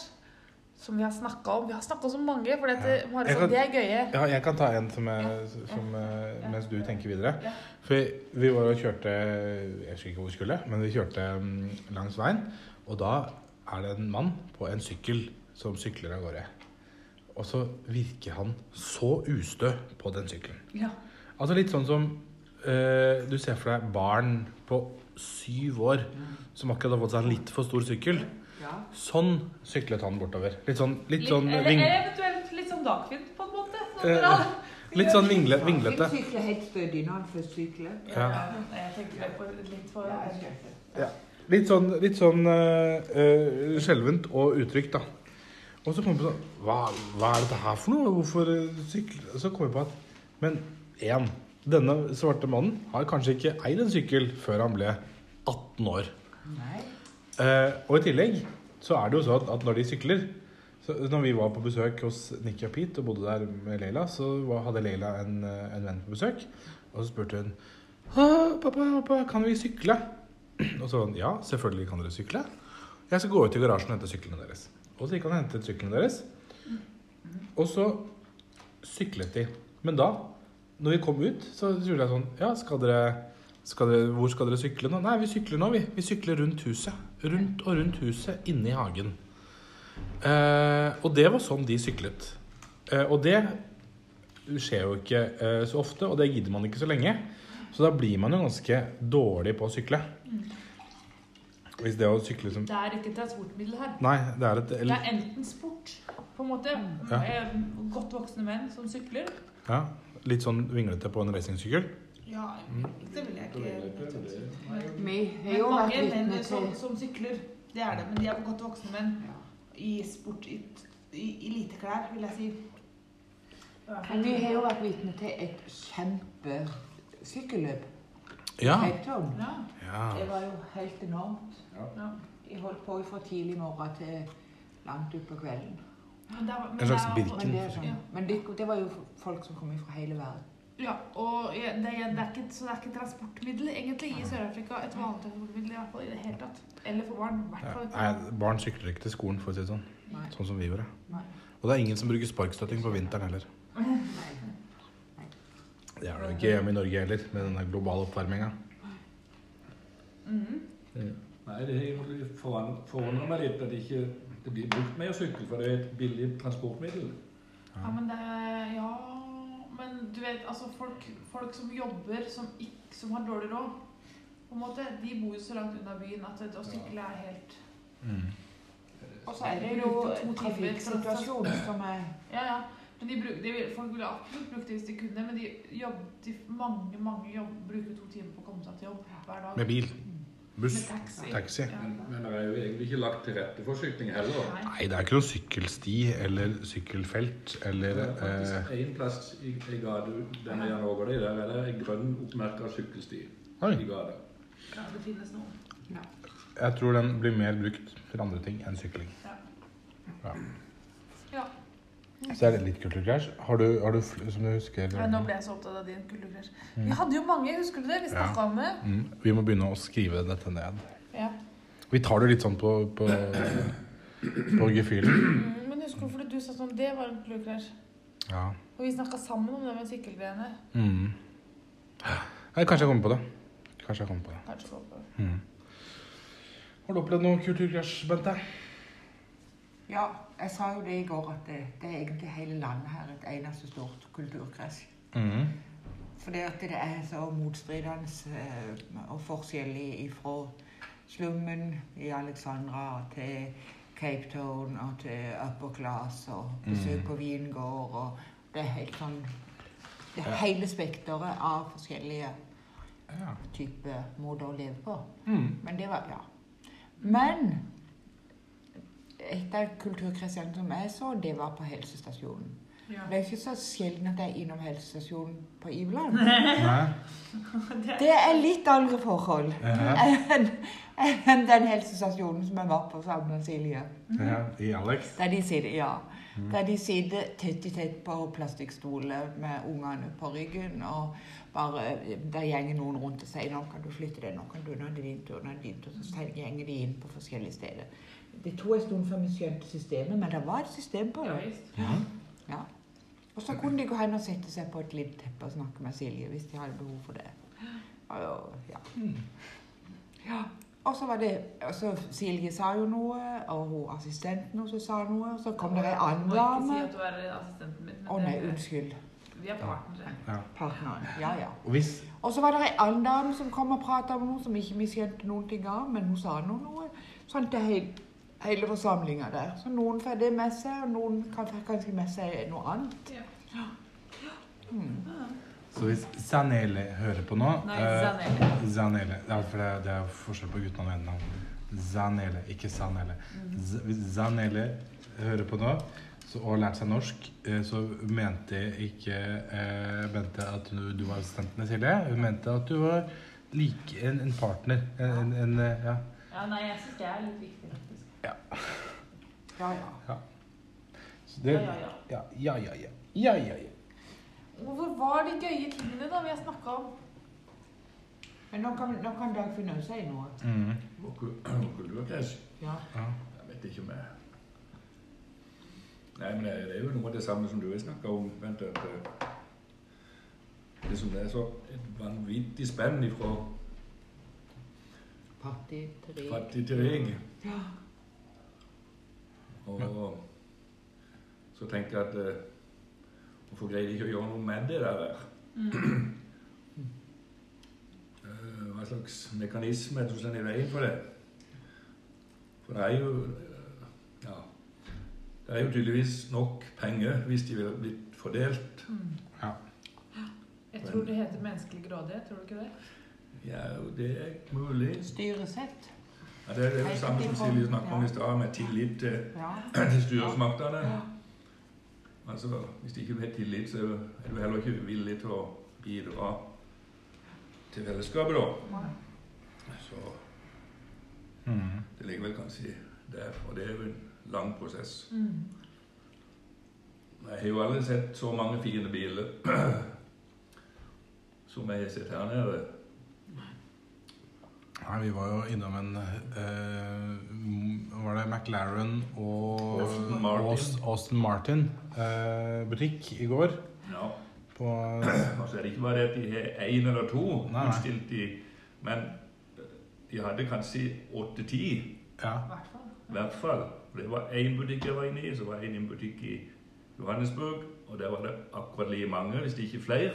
som vi har snakka om. Vi har snakka om så mange, for dette, Ja. Marius, kan- det er gøye. ja, jeg kan ta en som, er, som ja. mens du tenker videre. Ja. For vi var og kjørte Jeg husker ikke hvor vi skulle, men vi kjørte mm, langs veien. Og da er det en mann på en sykkel som sykler av gårde. Og så virker han så ustø på den sykkelen. Ja. Altså litt sånn som øh, du ser for deg barn på syv år som akkurat har fått seg en litt for stor sykkel. Ja. Sånn syklet han bortover. Litt sånn, litt Litt, sånn eller, ving... eller eventuelt litt sånn Dagfinn, på en måte. Sånn Eh, Litt sånn vingle, vinglete. Sykler helt stødig når han først sykler. Ja. Jeg tenker på litt for Litt sånn, litt sånn uh, uh, skjelvent og utrygt, da. Og så kom jeg på sånn hva, hva er dette her for noe? Hvorfor sykle? Så kom jeg på at Men én. Denne svarte mannen har kanskje ikke eid en sykkel før han ble 18 år. Nei. Uh, og i tillegg så er det jo sånn at når de sykler så Når vi var på besøk hos Nikki og Pete og bodde der med Leila, så hadde Leila en, eh, en venn på besøk. Og så spurte hun «Å, pappa, pappa, kan vi sykle? *clears throat* Og så var han ja, selvfølgelig kan dere sykle. Jeg skal gå ut i garasjen og hente syklene deres. Og så gikk han og hentet syklene deres. Og så syklet de. Men da, når vi kom ut, så spurte jeg sånn Ja, skal dere, skal dere, hvor skal dere sykle nå? Nei, vi sykler nå, vi. Vi sykler rundt huset. Rundt og rundt huset, inne i hagen. Eh, og det var sånn de syklet. Eh, og det skjer jo ikke eh, så ofte, og det gidder man ikke så lenge. Så da blir man jo ganske dårlig på å sykle. Hvis det å sykle som Det er ikke et transportmiddel her. Nei, det er et Det er enten sport, på en måte. Ja. eh, Godt voksne menn som sykler. ja, litt sånn vinglete på en racingsykkel. Ja, det vil jeg ikke Vi har Men jo vært mange menn vitne som, til som sykler, det er det. Men de er godt voksne menn i sport, i, i eliteklær, vil jeg si. Men vi har jo vært vitne til et kjempesykkelløp Ja. Ja. ja. Det var jo helt enormt. ja. De holdt på fra tidlig morgen til langt utpå kvelden. Men det men En slags Birken. Men, det, sånn. Ja. Men det, det var jo folk som kom fra hele verden. Ja, og det, er- det er ikke, så det er ikke transportmiddel egentlig i Sør-Afrika. Et vanlig transportmiddel i hvert fall i det hele tatt. Eller for barn. Nei, barn sykler ikke til skolen, for å si det sånn. Nei. Sånn som vi gjorde. Nei. Og det er ingen som bruker sparkstøtting på vinteren heller. *laughs* Nei. Det er det ikke hjemme i Norge heller, med denne globale oppvarminga. Mhm. Nei, det er forundrer meg litt at det ikke det blir brukt mer sykkel, for det er et billig transportmiddel. Ja, men det er Ja, men du vet, altså folk, folk som jobber, som, ikke, som har dårlig råd, på en måte, de bor jo så langt unna byen at vet, å sykle er helt Mm. Og så er det jo trafikksituasjonen som er Ja, ja. Men de bruk, de, folk ville absolutt brukt det hvis de kunne, men de, jobb, de mange mange jobb, bruker to timer på å komme seg til jobb hver dag. Med bil. Buss. Med taxi. Taxi. Ja. Men, men det er jo egentlig ikke lagt til rette for sykling heller. Nei. Det er ikke noe sykkelsti eller sykkelfelt eller Det er eh, faktisk én plass i, i gata denne jeg nå går det, der er det en grønn oppmerka sykkelsti Oi. i gata. Ja, det finnes noe. Jeg tror den blir mer brukt til andre ting enn sykling. Ja. Ja. Ja. Så er det litt kulturkrasj. Har du, har du som du husker Ja, nå ble jeg så opptatt av din kulturkrasj. Vi hadde jo mange, husker du det? Vi snakka om det. mm, Vi må begynne å skrive dette ned. Ja. Vi tar det litt sånn på, på, på gefühlen. Mm, men husker du fordi du sa sånn Det var en kulturkrasj. Ja. Og vi snakka sammen om det med sykkelgreiene. Mm. Nei, kanskje jeg kommer på det. Kanskje jeg kommer på det. Kanskje jeg kommer på det. Mm. Har du opplevd noe kulturkrasj, Bente? Ja, jeg sa jo det i går at det, det er egentlig hele landet her et eneste stort kulturkrasj. Mm. Fordi at det er så motstridende eh, og forskjellig fra slummen i Alexandra til Cape Town og til upper class og besøk Mm. på vingård og det er helt sånn Det er hele spekteret av forskjellige Ja. typer måter å leve på. Mm. Men det var Ja. Men et av kulturkretsene som jeg så, det var på helsestasjonen. Ja. Det er ikke så sjelden at jeg er innom helsestasjonen på Iveland. *laughs* Det er litt andre forhold Ja. enn den helsestasjonen som jeg var på sammen med Silje. Ja, I Alex? Der de sitter, ja. Der de sitter tett i tett på plastikkstoler med ungene på ryggen. Og bare, der gjenger noen rundt og sier 'nå kan du flytte deg', 'nå kan du, nå er det din tur', nå er det din tur. Så gjenger de inn på forskjellige steder. Det tok en stund før vi skjønte systemet, men det var et system på Ja, det. visst. Ja. Og så kunne de gå hen og sette seg på et lite teppe og snakke med Silje hvis de hadde behov for det. Og, ja. ja. Og så var det og så Silje sa jo noe, og hun assistenten også sa noe, og så kom det ei Må annen ikke si dame. at du er assistenten min. men Å nei, unnskyld. Vi er partnere. Ja. Partneren. Ja, ja. Og så var det ei annen dame som kom og prata om noe som ikke vi skjønte noen ting av, men hun sa nå noe. Sånn til hele, hele forsamlinga der. Så noen får det med seg, og noen kan få kanskje med seg noe annet. Ja. Så hvis Zanele hører på nå Nei, Zanele. Uh, Zanele. Ja, for det, det er forskjell på guttene og jentene. Zanele, ikke Sanele. Mm. Hvis Zanele hører på nå så, og har lært seg norsk, eh, så mente ikke uh, mente at du, du var assistenten til Silje. Hun mente at du var like en, en partner. En, en, en ja. Ja, nei, jeg syns det er litt viktig, Ja, ja. Ja det, Ja, ja, ja. ja, ja, ja, ja. ja, ja, ja. Hvor var de gøye tingene da vi har snakka om? Men nå kan, nå kan Dagfinn også si noe. Mm. *clears throat* Ja. Ja. Jeg vet ikke om jeg Nei, men det er jo noe av det samme som du har snakka om. Vent, at eh, det som er så et vanvittig spenn ifra Fattig til rik. fattig til rik. Ja. Og så tenker jeg at eh, Hvorfor greide de ikke å gjøre noe med det der? Eh, Hva slags mekanisme er det som står i veien for det? For det er jo eh, Ja. Det er jo tydeligvis nok penger hvis de ville blitt fordelt. Ja. Jeg tror det heter menneskelig grådighet, tror du ikke det? Ja, det er mulig. Styresett. Ja, det er det samme som Silje snakket om i stad, med tillit til, Ja. *clears throat* til styresmaktene. Ja. Altså, Hvis ikke du har tillit, så er du heller ikke villig til å bidra til fellesskapet, da. Så Mm. det ligger vel kanskje der, og det er jo en lang prosess. Mm. Jeg har jo aldri sett så mange fine biler *clears throat* som jeg har sett her nede. Nei, vi var jo innom en uh, Var det McLaren og Austin Martin. Aust- Austin Martin uh, butikk i går. Ja. På *clears throat* Altså er det ikke bare det at de har én eller to Nei, utstilt i, men de hadde kanskje åtte-ti. Ja. I hvert fall. Det var én butikk jeg var inne i, så var det inne i en butikk i Johannesburg. Og der var det akkurat like mange, hvis det ikke flere.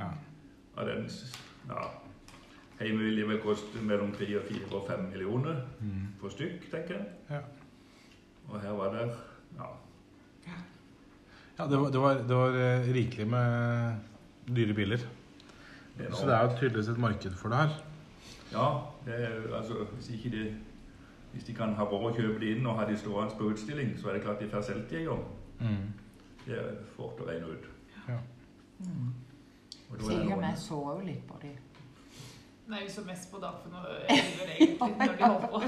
ja. Og den ja, Hjemme vil de vel koste mellom tre og fire og fem millioner Mm. for stykk, tenker jeg. Ja. Og her var det ja, ja det, var, det, var, det var eh, rikelig med dyre biler. det Så det er jo tydeligvis et marked for det her. Ja, det er, altså, hvis, ikke de, hvis de kan ha råd å kjøpe de inn og ha de stående på utstilling, så er det klart de får solgt de en gang. Mm. Det er fort å regne ut. Mm. Og da er det Silje og noen- så jo litt på det. Nei, vi så mest på Dagfinn og elver, egentlig når de *laughs* holder på.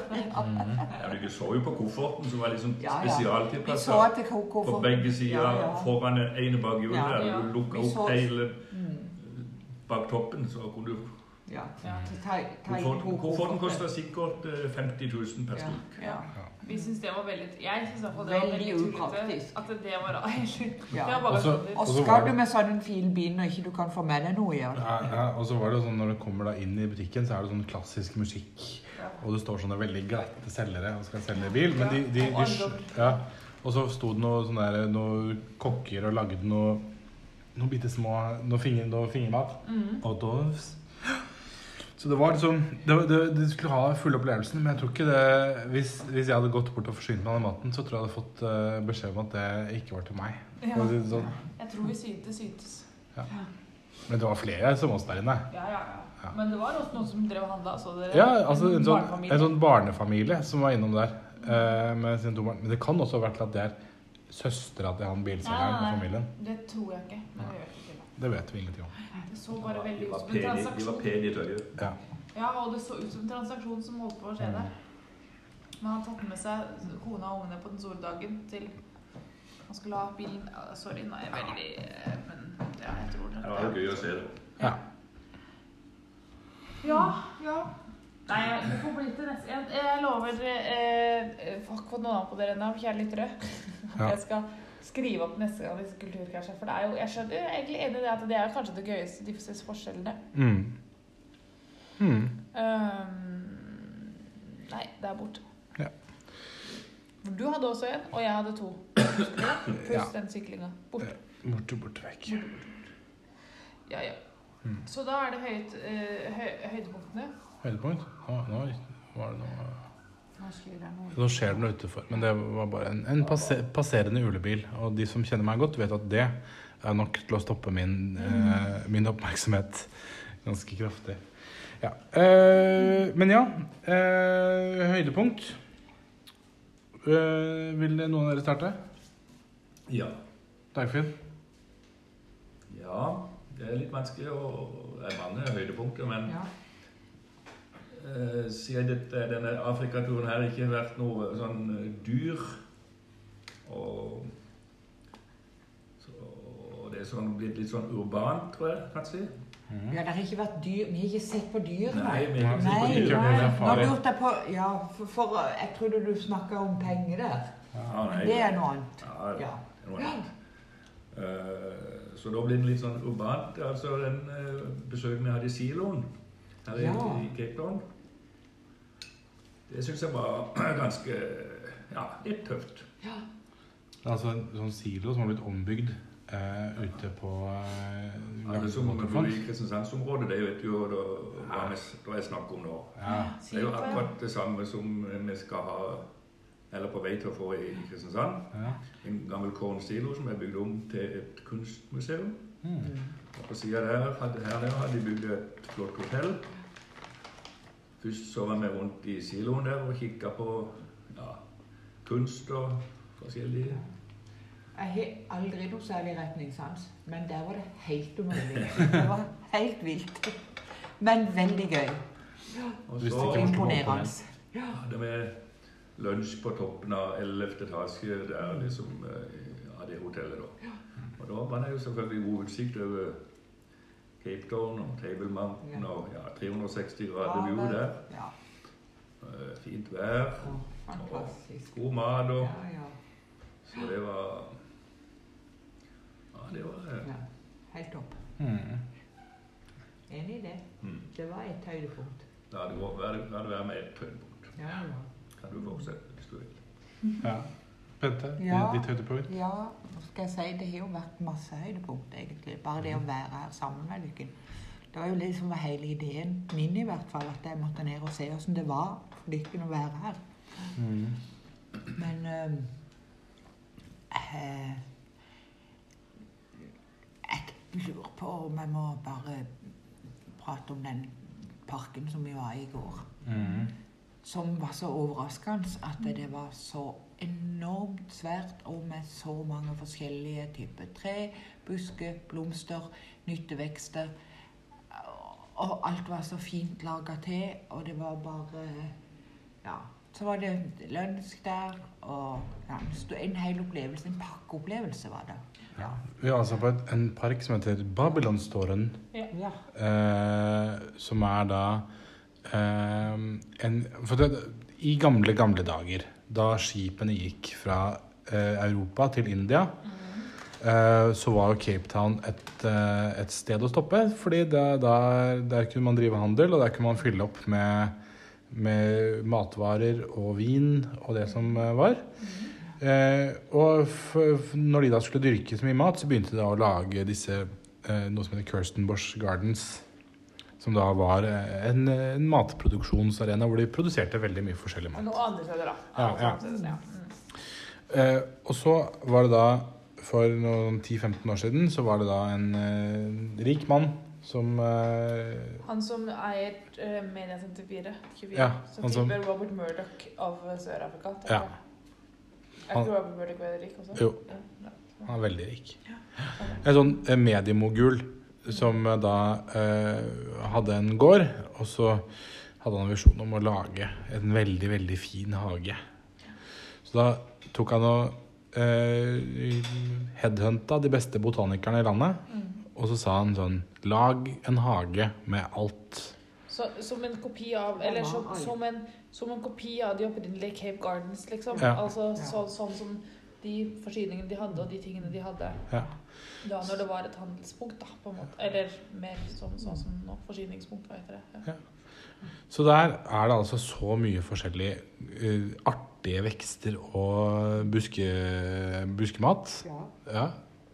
Mm. Ja, du så jo på kofferten, som var liksom Ja, ja. spesialt Vi så tilpasset. at det kom På begge sider, Ja, ja. foran den ene bakhjulet. Ja, der ja. Du lukka opp så- hele mm. bak toppen, så kunne du Ja. Ja. Kofferten, kosta sikkert eh, 50 000 per Ja, stykk. ja. Vi syns det var veldig Jeg syns iallfall det var Veldig veldig tullete. At det var *laughs* Ja. Og så- skal du med sånn en fin bil når ikke du kan få med deg noe igjen? Ja, ja, og så var det sånn når du kommer da inn i butikken, så er det sånn klassisk musikk. Og det står sånne veldig glatte selgere og skal selge bil. Men de, de, de, ja. Og så sto det noe sånne der, noen kokker og lagde noe noen bitte små noe, finger, noe fingermat. Mm. Og dovs. Så det var liksom det skulle ha full opplevelsen, men jeg tror ikke det hvis, hvis jeg hadde gått bort og forsynt meg av den maten, så tror jeg jeg hadde fått uh, beskjed om at det ikke var til meg. Ja. Si Sånn. Jeg tror vi syntes, syntes. Men det var flere som oss der inne. Ja, ja, ja. Ja. Men det var også noen som drev og handla, så dere? Ja, altså en sånn, barnefamilie. en sånn barnefamilie som var innom der uh, med sine to barn. Men det kan også ha vært at det er søstera til han bilselgeren og familien. Det tror jeg ikke. Men det gjør ikke. Det vet vi ingenting om. Det så bare veldig ut som en transaksjon. de var pene i tøyet. Ja. Ja, og det så ut som en transaksjon som holdt på å skje der. Men han tatt med seg kona og ungene på den store dagen til Han skulle ha bilen Sorry, nå er jeg veldig eh, Men ja, jeg tror det. Det var gøy å se det. Ja. Ja, ja. Nei, det får bli til neste Jeg, jeg lover eh, Fuck, fått noen annet på dere ennå, kjære lyttere. Ja. Jeg skal skrive opp neste gang disse kulturkrasjene. For det er jo, jeg skjønner jeg er egentlig enig i det at det er kanskje det gøyeste, de forskjellene. Mm. Mm. Um, nei, det er borte. Ja. Du hadde også en, og jeg hadde to. Pluss Ja. den syklinga. Borte. Borte, borte vekk. Ja, ja. Mm. Så da er det høyt, uh, høy, høydepunktene. Høydepunkt? Nå, nå var det noe Nå skjer det noe. Utenfor, men det var bare en, en passe, passerende ulebil. Og de som kjenner meg godt, vet at det er nok til å stoppe min, eh, min oppmerksomhet ganske kraftig. Ja. Eh, men ja, eh, høydepunkt. Eh, vil noen av dere starte? Ja. Dagfinn? ja. Det er litt vanskelig å Det er mange høydepunkter, men Ja. Eh, siden dette, denne Afrikaturen her ikke har vært noe sånn eh, dyr og så, Det er sånn, blitt litt sånn urbant, tror jeg, kanskje. Ja, det har ikke vært dyr. Vi har ikke sett på dyr. Nei, vi har ikke sett på dyr. Ikke nei. det Nå jeg på Ja, for, for jeg trodde du snakka om penger der. Ja, nei, det er noe annet. Ja, det Ja. er noe annet. Uh, så da blir det litt sånn urbant. Altså den uh, besøket vi hadde i siloen her i, Ja. i Cape Town, det syns jeg var *clears throat* ganske ja, litt tøft. Ja. Det er Altså en sånn silo som har blitt ombygd eh, ute på eh, Alle som er bor i. Kristiansandsområdet, det vet jo da, hva vi da jeg snakker om nå. Ja. Det er jo akkurat det samme som vi skal ha eller på vei til å få i Kristiansand. ja. En gammel kornsilo som er bygd om til et kunstmuseum. Mm. Og på siden der, hadde, her nede hadde de bygd et flott hotell. Først så var vi rundt i siloen der og kikka på ja, kunst og forskjellig. Jeg har aldri noe særlig retningssans, men der var det helt umulig. Det var helt vilt. Men veldig gøy. Og så imponerende. Ja, det hadde lunsj på toppen av 11. etasje der liksom av ja, det hotellet da. Og da var det jo selvfølgelig god utsikt over Cape Town og Table Mountain og ja, 360 grader view der. Ja, Eh, Fint vær, og god mat og Ja, ja, Så det var Ja, det var ja. Helt topp. Mm. Enig i det. mm. Det var et høydepunkt. La det la det med et høydepunkt. Ja, ja. Kan du fortsette hvis du vil. ja. Bente, Ja. ditt høydepunkt? Ja, skal jeg si det har jo vært masse høydepunkt, egentlig. Bare det å være her sammen med dere. Det var jo liksom hele ideen min i hvert fall, at jeg måtte ned og se hvordan det var for dere å være her. Mm. Men øh, eh, Jeg lurer på om jeg må bare prate om den parken som vi var i i går. Mm. Som var så overraskende at det var så enormt svært og med så mange forskjellige typer tre, busker, blomster, nyttevekster. Og alt var så fint laga til, og det var bare Ja. Så var det lunsj der, og ja, en hel opplevelse, en pakkeopplevelse var det. Ja. Vi er altså på et, en park som heter Babylonståren, ja. eh, som er da eh, en For det, i gamle, gamle dager, da skipene gikk fra eh, Europa til India, eh, så var jo Cape Town et, eh, et sted å stoppe. fordi der, der kunne man drive handel, og der kunne man fylle opp med, med matvarer og vin og det som var. Eh, og når de da skulle dyrke så mye mat, så begynte de da å lage disse eh, noe som heter Kirsten Bosch Gardens. Som da var eh, en, en matproduksjonsarena hvor de produserte veldig mye forskjellig mat. Noe andre steder, da. Ja, ja. Ja. Mm. Eh, og så var det da, for noen 10-15 år siden, så var det da en eh, rik mann som eh, Han som eier eh, Media 54, 24, Ja, som tipper Robert Murdoch av Sør-Afrika. Ja. Er ikke Robert Murdoch veldig rik også? Jo. Ja, ja. Han er veldig rik. En sånn eh, mediemogul som eh, da eh, hadde en gård, og så hadde han en visjon om å lage en veldig, veldig fin hage. Så da tok han og eh, headhunta de beste botanikerne i landet, Mm. og så sa han sånn Lag en hage med alt. Så, som en kopi av Eller som, som, en, som en kopi av de opprinnelige Cape Gardens, liksom. Ja. Altså så, sånn som de forsyningene de hadde, og de tingene de hadde Ja. da når det var et handelspunkt, da, på en måte. Eller mer som, sånn som nå. Forsyningspunkt, hva heter det. Ja. Så der er det altså så mye forskjellig uh, artige vekster og buske, buskemat. ja.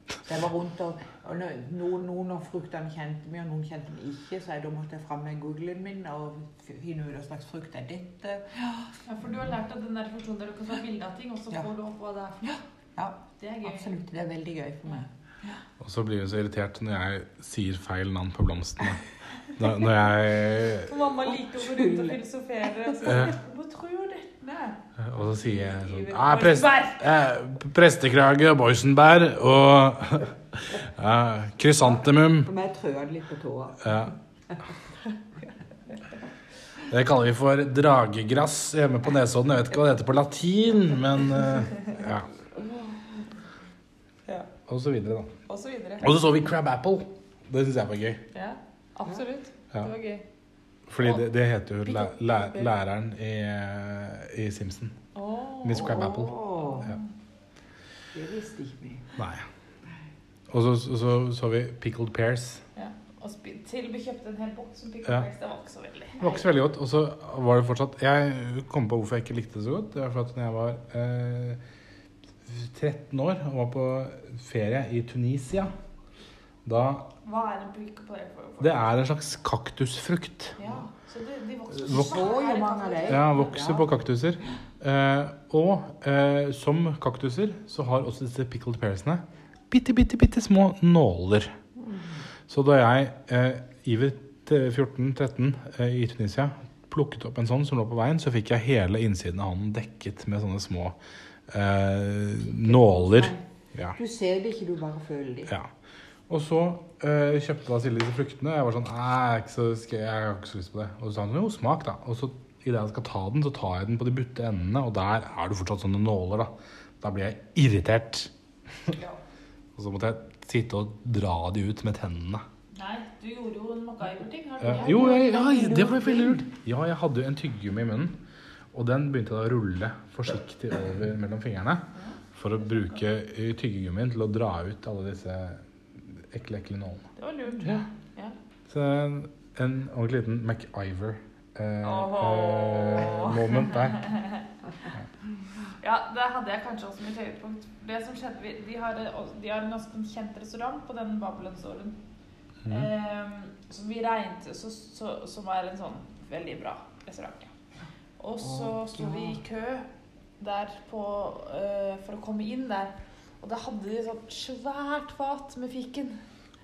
Ja. Jeg var rundt og, og noen, noen av fruktene kjente meg, og noen kjente meg ikke, så jeg, da måtte jeg fram med Googlen min og finne ut hva slags frukt er dette. Ja, for du har lært av den der funksjonen der du kan ta bilde av ting, og så Ja. får du opp hva det er. Ja, Det er gøy. absolutt. Det er veldig gøy for meg. Og så blir hun så irritert når jeg sier feil navn på blomstene. Når, når jeg mamma liker å gå rundt og filosofere. Og så, Ja. Hva tror du dette? Og så sier jeg sånn ah, prest, eh, Prestekrage og *laughs* boysenbær og eh, krysantemum. Trør det litt på tåa. Ja. Det kaller vi for dragegrass hjemme på Nesodden. Jeg vet ikke hva det heter på latin, men eh, ja. Ja. Og så videre, da. Og så videre. Og så så vi Crab Apple. Det syns jeg var gøy. Ja, absolutt. Ja. Det var gøy. Fordi det, det heter jo læ læ læreren i, i Simpson. Oh. Miss Crab Apple. Åh, Ja. det visste ikke vi. Nei. Og så så, så, så vi Pickled Pears. Ja. Og til vi kjøpte en hel boks som pickled Ja. Pears. Det var ikke så veldig. Det var ikke så veldig godt. Og så var det fortsatt Jeg kom på hvorfor jeg ikke likte det så godt. Det var for at når jeg var eh, 13 år og var på ferie i Tunisia Da Hva er en pickle pear for? for? Det er en slags kaktusfrukt. Ja, så de, de vokser Vok- Så jo mange av dem. Ja, vokser på kaktuser. Eh, og eh, som kaktuser så har også disse pickled pearsene bitte, bitte, bitte små nåler. Så da jeg eh, Iver 14-13 eh, i Tunisia plukket opp en sånn som lå på veien, så fikk jeg hele innsiden av hånden dekket med sånne små eh, nåler. Ja. Du ser det ikke, du bare føler det. Ja. Og så øh, kjøpte da Silje disse fruktene. Og jeg var sånn «Nei, jeg, så, jeg har ikke så lyst på det. Og så sa hun jo, smak, da. Og så idet jeg skal ta den, så tar jeg den på de butte endene, og der er det fortsatt sånne nåler, da. Da blir jeg irritert. Ja. *laughs* Og så måtte jeg sitte og dra de ut med tennene. Nei, du gjorde jo en MacGyver-ting. ikke? jo, jeg, ja, det var veldig lurt. Ja, jeg hadde jo en tyggegummi i munnen. Og den begynte da å rulle forsiktig over mellom fingrene. For å bruke eh, tyggegummien til å dra ut alle disse ekle, ekle nålene. Det var lurt. Ja. Ja. Så en, en ordentlig liten MacIver eh, eh, moment der. *laughs* Ja, det hadde jeg kanskje også mitt høydepunkt. Det som skjedde, De har, de har en ganske kjent restaurant på den Babylon-storen. Mhm. Eh, som vi regnet så, så, Som er en sånn veldig bra restaurant. Og så sto vi i kø der på, eh, for å komme inn der. Og da hadde de sånn svært fat med fiken.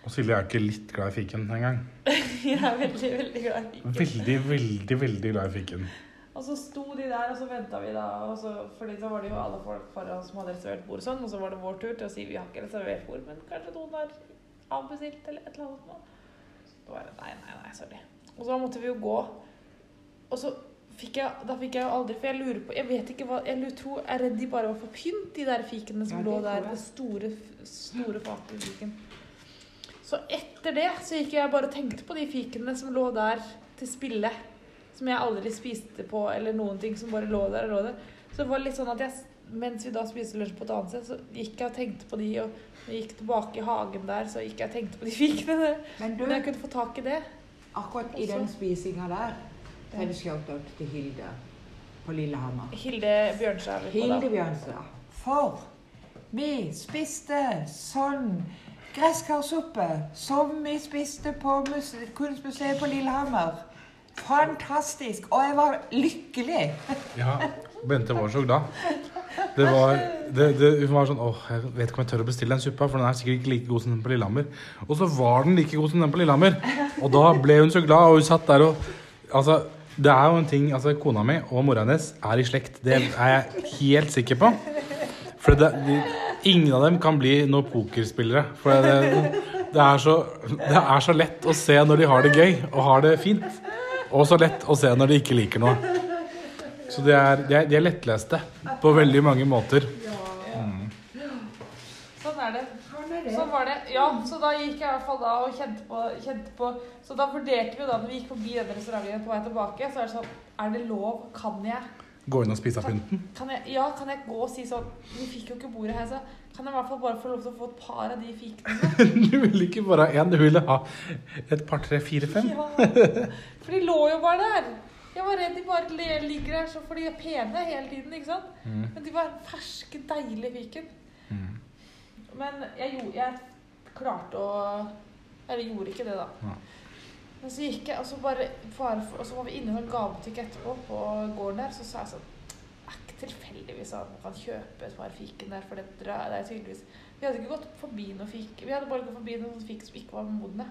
Og Silje er ikke litt glad i fiken engang. *laughs* Jeg er veldig, veldig glad i fiken. Veldig, veldig veldig glad i fiken. Og så sto de der, og så venta vi, da. Og så, fordi så var det jo alle folk foran som hadde reservert bord og sånn. Og så var det vår tur til å si vi har ikke reservert bord, men kanskje noen har avbestilt eller et eller annet. nå. Så var det nei, nei, nei, sorry. Og så måtte vi jo gå. Og så fikk jeg, da fikk jeg jo aldri For jeg lurer på Jeg vet ikke hva Jeg tror, jeg er redd de bare var for pynt, de der fikene som Ja, lå der. Det store, store fatet i fiken. Så etter det så gikk jeg bare og tenkte på de fikene som lå der til spille. Som jeg aldri spiste på, eller noen ting som bare lå der og lå der. Så det var litt sånn at jeg, mens vi da spiste lunsj på et annet sted, så gikk jeg og tenkte på de, og når jeg gikk tilbake i hagen der, så gikk jeg og tenkte på de *laughs* fikene. Men du, Men jeg kunne få tak i det. akkurat i den spisinga der, så en shout-out til Hilde på Lillehammer. Hilde da. Hilde Bjørnstad. For vi spiste sånn gresskarsuppe som vi spiste på Kunstmuseet på Lillehammer. Fantastisk! Og jeg var lykkelig. *laughs* Ja, Bente var så glad. Det var, det, det, hun var sånn åh, jeg vet ikke om jeg tør å bestille den suppa, for den er sikkert ikke like god som den på Lillehammer. Og så var den like god som den på Lillehammer. Og da ble hun så glad, og hun satt der og Altså, det er jo en ting Altså, kona mi og mora hennes er i slekt. Det er jeg helt sikker på. For det, de, ingen av dem kan bli noen pokerspillere. For det, det, er så, det er så lett å se når de har det gøy og har det fint. Og så lett å se når de ikke liker noe. Så de er, de er, de er lettleste på veldig mange måter. Sånn er det. Sånn var det. Ja, så da gikk jeg i hvert fall da og kjente på, kjente på Så da vurderte vi jo da når vi gikk forbi denne restauranten på vei tilbake, så er det sånn Er det lov? Kan jeg? Gå inn og spise av pynten. Kan jeg, ja, kan jeg gå og si sånn Vi fikk jo ikke bordet her, så kan jeg i hvert fall bare få lov til å få et par av de fikene? *laughs* Du ville ikke bare ha én, du ville ha et par, tre, fire, fem. Ja. For de lå jo bare der. Jeg var redd de bare ligger der så for de er pene hele tiden, ikke sant? Mm. Men de var ferske, deilige fiken. Mm. Men jeg, gjorde, jeg klarte å Eller gjorde ikke det, da. Ja. Men så gikk jeg, og så bare for, Og så var vi inne i en gavebutikk etterpå på gården der, så sa jeg sånn er ikke tilfeldigvis at man kan kjøpe et par fiken der, for det, det er tydeligvis Vi hadde ikke gått forbi noe fik. Vi hadde bare gått forbi noen fik som ikke var modne.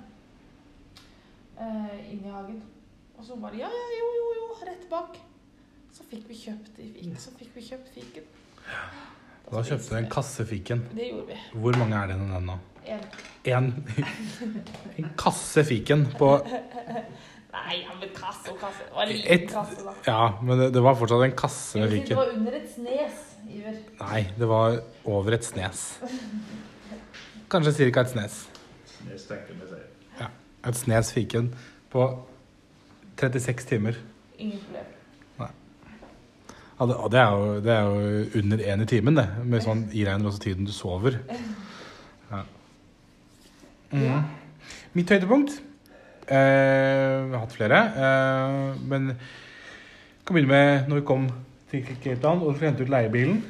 Eh, inn i hagen. Og så bare Ja, ja, jo, jo, jo, rett bak. Så fikk vi kjøpt de fik, så fikk vi kjøpt fiken. Da kjøpte du en kasse fiken. Det gjorde vi. Hvor mange er det i den nå? En. En, *laughs* en kasse fiken på Nei, ja, men kasse og kasse. Det var en Et- liten kasse, da. Ja, men det, det var fortsatt en kasse med Det var under et snes, Iver. Nei, det var over et snes. Kanskje cirka et snes. Snes strekker med seg. Et snes fiken på 36 timer. Ingen problem. Ja, det, det, er jo, det er jo under én i timen, det. Med sånn iregner også tiden du sover. Ja. Mhm. Mitt høydepunkt eh, Jeg har hatt flere. Eh, men jeg kan begynne med når vi kom til Cape Town og skulle hente ut leiebilen.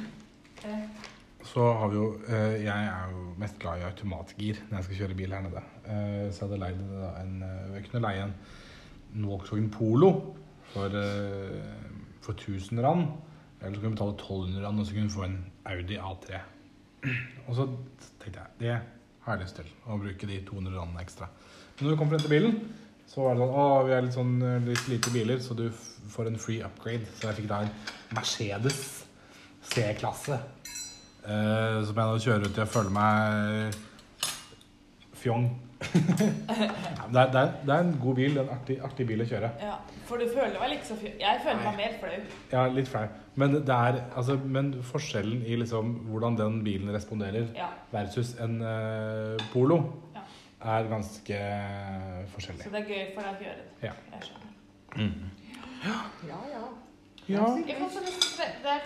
Så har vi jo eh, Jeg er jo mest glad i automatgir når jeg skal kjøre bil her nede. Eh, så jeg hadde leid en eh, Jeg kunne leie en Volkswagen Polo for, eh, for 1000 rand. Eller så kunne du betale 1200 rand, og så kunne du få en Audi A3. Og så tenkte jeg det har jeg lyst til. Å bruke de 200 randene ekstra. Men når vi kom frem til bilen, så var det sånn Å, vi er litt sånn eh, litt lite biler, så du får en free upgrade. Så jeg fikk da en Mercedes C-klasse. Eh, som jeg nå kjører ut til jeg føler meg fjong. Ja, det, er, det, er, det er en god bil. En artig, artig bil å kjøre. ja, for du føler deg ikke så fy... Jeg føler meg mer flau. Ja, litt flau. Men, det er, altså, men forskjellen i liksom hvordan den bilen responderer Ja. versus en uh, Polo, Ja. er ganske forskjellig. Så det er gøy for deg å gjøre det. Ja. Jeg skjønner. Ja, ja. Ja. Jeg kan så lyst det, det er,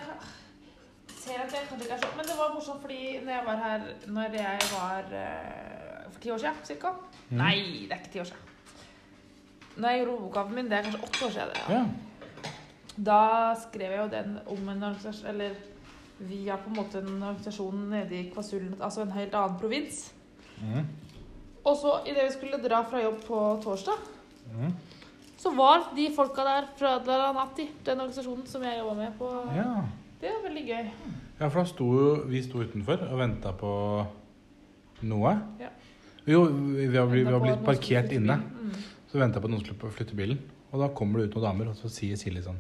ser at jeg kan ikke men det var morsomt fordi når jeg var her Når jeg var eh, for ti år siden, ca. Mm. Nei, det er ikke ti år siden. Når jeg gjorde hovedoppgaven min, det er kanskje åtte år siden. Ja. Ja. Da skrev jeg jo den om en organisasjon Eller via på en måte en organisasjon nede i Kvasulen, altså en helt annen provins. Mm. Og så idet vi skulle dra fra jobb på torsdag, mm. så var de folka der fra Adlaranati, den organisasjonen som jeg jobba med på ja. Det var veldig gøy. Ja, for da sto vi sto utenfor og venta på noe. Ja. Jo, vi har, vi har blitt parkert inne. Mm. Så venta jeg på at noen skulle flytte bilen. Og da kommer det ut noen damer, og så sier Silje sånn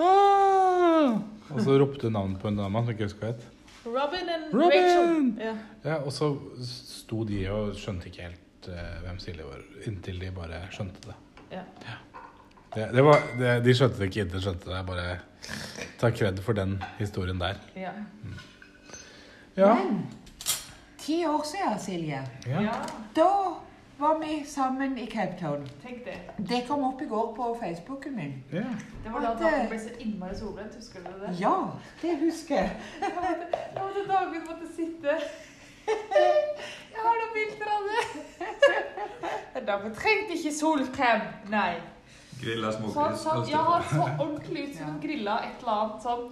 «Ah!» Og så ropte hun navnet på en dame som ikke husker hva het. Robin and Robin! Rachel. Ja. Ja, og så sto de og skjønte ikke helt uh, hvem Silje var, inntil de bare skjønte det. Ja. Det, det var, det, de skjønte det ikke inntil de skjønte det. Jeg bare ta kred for den historien der. Ja. Ja. Men ti år siden, Silje, ja. ja. da var vi sammen i Cape Town. Tenk det. Det kom opp i går på Facebooken min. ja. Det var da At, dagen eh, ble så innmari solbrent. Husker du det? Ja, det husker jeg. *laughs* Da måtte dagen måtte sitte Jeg har noen bilder av det. *laughs* Da trengte ikke solkrem. Nei. Grilla smågris. satt, ja, så ordentlig ut som hun grilla et eller annet sånn.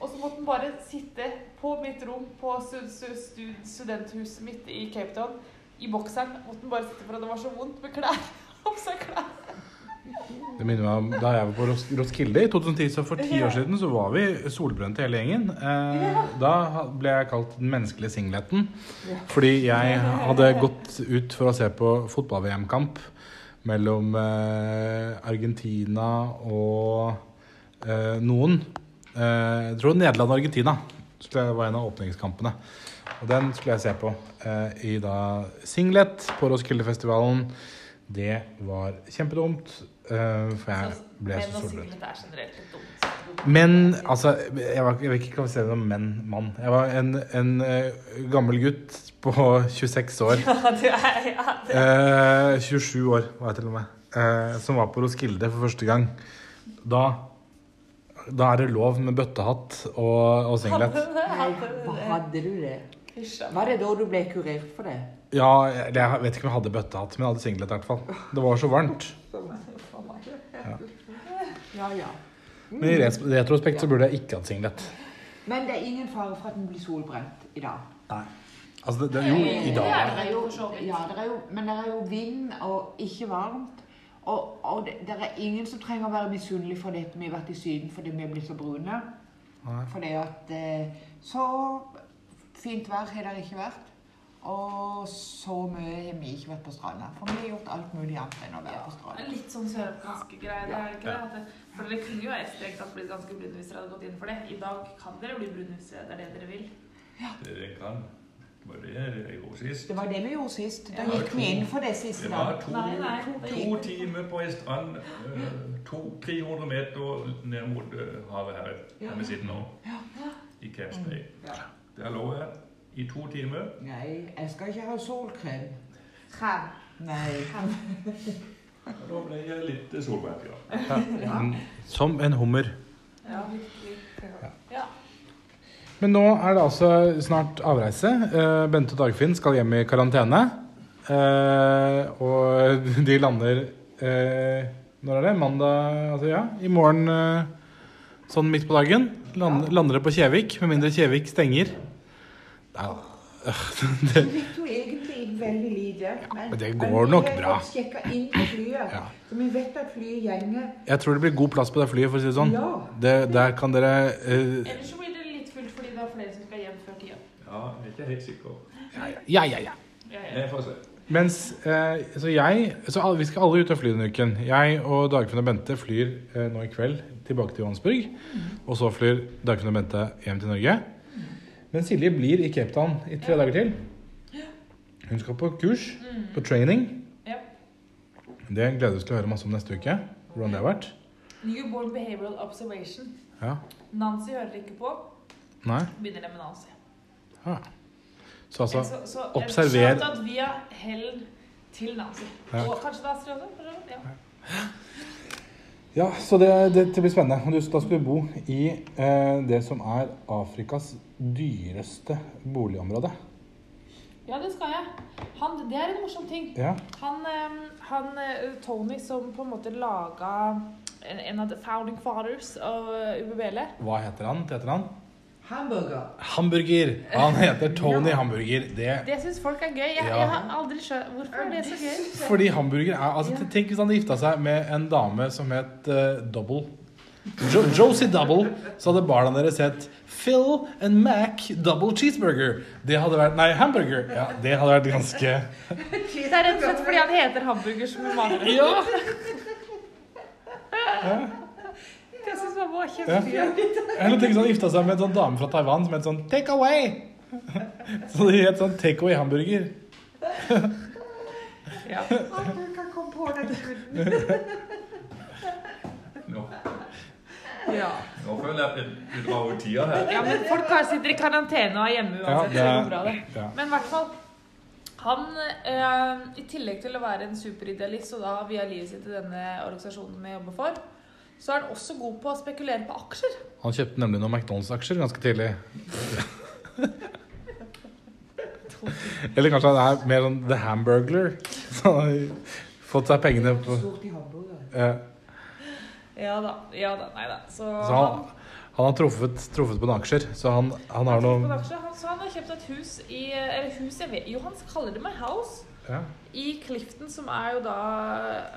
Og så måtte han bare sitte på mitt rom på stu, stu, stu, studenthuset mitt i Cape Town. I bokseren måtte han bare sitte for at det var så vondt med klær. *laughs* Om seg klær. Det minner meg om da jeg var på Roskilde i 2010, så for ti år siden så var vi solbrente hele gjengen. Eh, da ble jeg kalt den menneskelige singleten. Fordi jeg hadde gått ut for å se på fotball-VM-kamp mellom eh, Argentina og eh, noen. Eh, jeg tror Nederland og Argentina var en av åpningskampene. Og den skulle jeg se på eh, i da singlet på Roskildefestivalen. Det var kjempedumt, eh, for jeg ble Men så solbrent. er. Men altså, jeg, var, jeg vil ikke kvalifisere meg som menn, mann. Jeg var en, en gammel gutt på 26 år. *laughs* Ja, du er, ja, du Eh, 27 år var jeg til og med. Som var på Roskilde for første gang. Da, da er det lov med bøttehatt og, og singlet. Nei, hadde du det? Var det da du ble kurert for det? Ja, jeg, jeg vet ikke om jeg hadde bøttehatt, men jeg hadde singlet i hvert fall. Det var så varmt. Ja, ja. Men i retrospekt så burde jeg ikke hatt singlet. Men det er ingen fare for at den blir solbrent i dag. Nei. Altså, det, det, jo, i dag Ja, Det er jo, ja, det er jo, men det er jo vind og ikke varmt. Og, og det, det er ingen som trenger å være misunnelig for det at vi har vært i Syden fordi vi er blitt så brune. Nei. Fordi at eh, Så fint vær har det ikke vært. Og så mye har vi ikke vært på stranda. For vi har gjort alt mulig annet enn å være på Det stranda. er litt sånn sørafrikansk Ja. Det er ikke det? For dere kunne jo strengt tatt blitt ganske brune hvis dere hadde gått inn for det. I dag kan dere bli brune hvis det er det dere vil. Det det kan. Det var det jeg gjorde sist. Det var det vi gjorde sist. Da gikk vi inn for det siste. Det var to, Nei, nei, to, to to timer på ei strand, eh, to, 300 meter ned mot eh, havet her, her vi sitter nå, i Camps Bay. Ja. Der lå jeg i to timer. Nei, jeg skal ikke ha solkrem. Her. Nei. Og da ble jeg litt solbrent, ja. Mm, Som en hummer. Ja, virkelig. Ja. Men nå er det altså snart avreise. Eh, Bente og Dagfinn skal hjem i karantene. Eh, og *laughs* de lander eh, Når er det? Mandag? Altså ja, i morgen sånn midt på dagen. Land, lander det på Kjevik, med mindre Kjevik stenger. Nei, *laughs* det, jo egentlig veldig lite. Men, men det går nok bra. Ja. så vi vet at flyet gjenger. jeg tror det blir god plass på det flyet, for å si det sånn. Ja. Det, der kan dere eh, Ellers så blir det litt fullt fordi det er flere som skal hjem før tida. Ja, jeg er ikke helt sikker. Ja, ja, ja. Ja, ja. Jeg får se. Mens eh, Så jeg så alle, Vi skal alle ut og fly denne uken. Jeg og Dagfinn og Bente flyr eh, nå i kveld tilbake til Johannesburg. Og så flyr Dagfinn og Bente hjem til Norge. Men Silje blir i Cape Town i tre dager til. Hun skal på kurs, på training. Ja. Det gleder vi oss til å høre masse om neste uke. Hvordan det har vært. Newborn Behavioral Observation. Ja. Nancy hører ikke på. Nei? Begynner det med Nancy. Ja. Så altså så, så, observer- vi via Hell til Nancy. Ja. Og kanskje da Astrid også. Ja. Ja, så det, det, det blir spennende. Og da skal du bo i eh, det som er Afrikas dyreste boligområde. ja, det skal jeg. Han, det er en morsom ting. Ja. Han, eh, han eh, Tony som på en måte laga en, en av the founding fathers av eh, UBBL. Hva heter han? Heter han? Hamburger. Hamburger. Han heter Tony Hamburger. Det, Det syns folk er gøy. Jeg, Ja. jeg har aldri skjønt Hvorfor er det så gøy? fordi hamburger er altså, Tenk hvis han hadde gifta seg med en dame som het uh, Double. Jo, Josie Double. Så hadde barna deres sett Phil and Mac Double Cheeseburger. Det hadde vært Nei, hamburger. Ja, det hadde vært ganske Det er rett og slett fordi han heter hamburger som en maler. Ja! *laughs* Det syns mamma var ja. kjempegøy. Eller tenk sånn, gifta seg med en sånn dame fra Taiwan som het sånn Take Away. *laughs* Så det het sånn Take Away hamburger. Ja. *laughs* Aldri kan komme på den skuden. Nå, Ja. nå føler jeg at vi- drar over tida her. ja, men folk her sitter i karantene og er hjemme Ja, uansett. det er- det bra, det. Ja. Men i hvert fall han, eh, I tillegg til å være en superidealist og da via livet sitt til denne organisasjonen vi jobber for, så er han også god på å spekulere på aksjer. Han kjøpte nemlig noen McDonald's-aksjer ganske tidlig. *laughs* Eller kanskje han er mer sånn The Hamburglar. Så han har fått seg pengene på Stort i hamburger. eh, Ja da. ja da, Nei da. Så, Så han, han har truffet, truffet på noen aksjer, så han, han har noe han, så han har kjøpt et hus i Eller hus jeg vet Jo, han kaller det meg House. Ja. I Clifton, som er jo da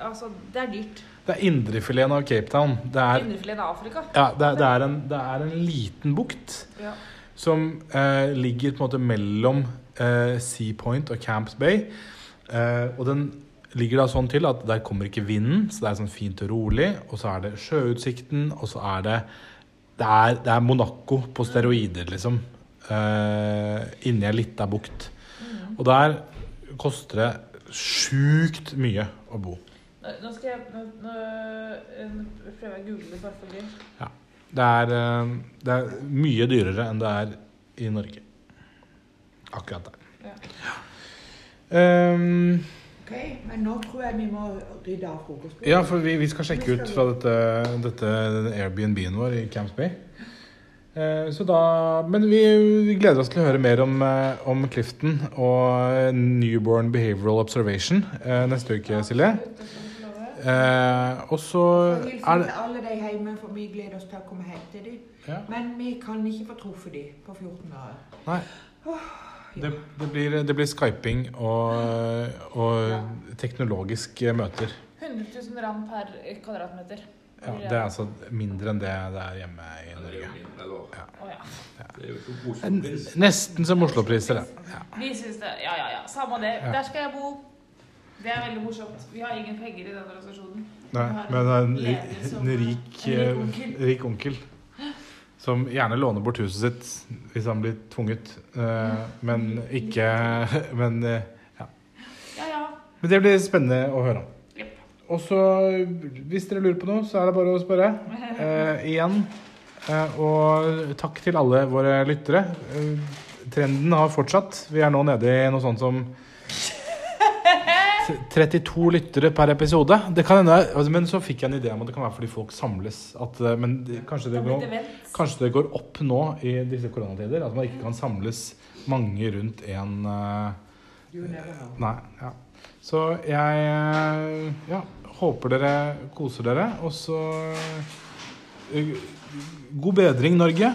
Altså, det er dyrt. Det er indrefileten av Cape Town. Det er, Indrefileten av Afrika. ja, det er, det er, en, det er en liten bukt Ja. som eh, ligger på en måte mellom eh, Sea Point og Camps Bay. Eh, og den ligger da sånn til at der kommer ikke vinden, så det er sånn fint og rolig. Og så er det sjøutsikten, og så er det Det er, det er Monaco på steroider, liksom. Eh, inni ei lita bukt. Og der koster det sjukt mye å bo. Nå skal jeg nå, nå, prøve å google det bare for gøy. Det er, eh, det er mye dyrere enn det er i Norge. Akkurat der. Ja. Um, Ok, men nå tror jeg vi må rydde av frokostbordet. ja, for vi, vi skal sjekke ut fra dette, dette Airbnb-en vår i Camps Bay. Eh, så da, men vi, gleder oss til å høre mer om, eh, om Clifton og Newborn Behavioral Observation eh, neste uke, Silje. Eh, og så er det alle de hjemme, for vi gleder oss til å komme hjem til dem. Ja. Men vi kan ikke få truffet dem på 14 dager. Nei. Det, det, blir, det blir skyping og, og teknologiske møter. 100 000 rand per kvadratmeter. Ja, det er altså mindre enn det det er hjemme i er Norge. jo mindre. Ja. Ja. Er. Nesten som Oslo-priser, det. Ja. Vi syns det. Ja, ja, ja. Samme det. Ja. Der skal jeg bo. Det er veldig morsomt. Vi har ingen penger i den organisasjonen. Nei, men det men en, leder som- en rik, en rik eh, onkel. rik onkel som gjerne låner bort huset sitt hvis han blir tvunget, eh, men ikke *laughs* Men, eh, Ja, ja. men det blir spennende å høre om. Og så, hvis dere lurer på noe, så er det bare å spørre. *laughs* Eh, igjen. Eh, og takk til alle våre lyttere. Eh, trenden har fortsatt. Vi er nå nede i noe sånt som *laughs* 32 lyttere per episode. Det kan hende, altså, men så fikk jeg en idé om at det kan være fordi folk samles. At, eh, men kanskje, Det går, kanskje det går opp nå i disse koronatider. At man ikke kan samles mange rundt en uh, Nei. Ja. Så jeg eh, ja, håper dere koser dere. Og så eh, God bedring, Norge.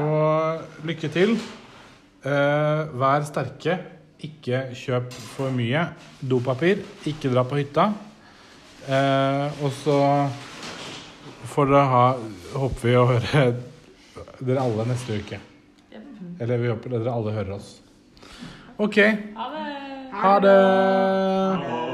Og lykke til. Eh, vær sterke. Ikke kjøp for mye dopapir. Ikke dra på hytta. Og så får dere ha Håper vi å høre dere alle neste uke. Eller vi håper dere alle hører oss. OK. Ha det. 好的。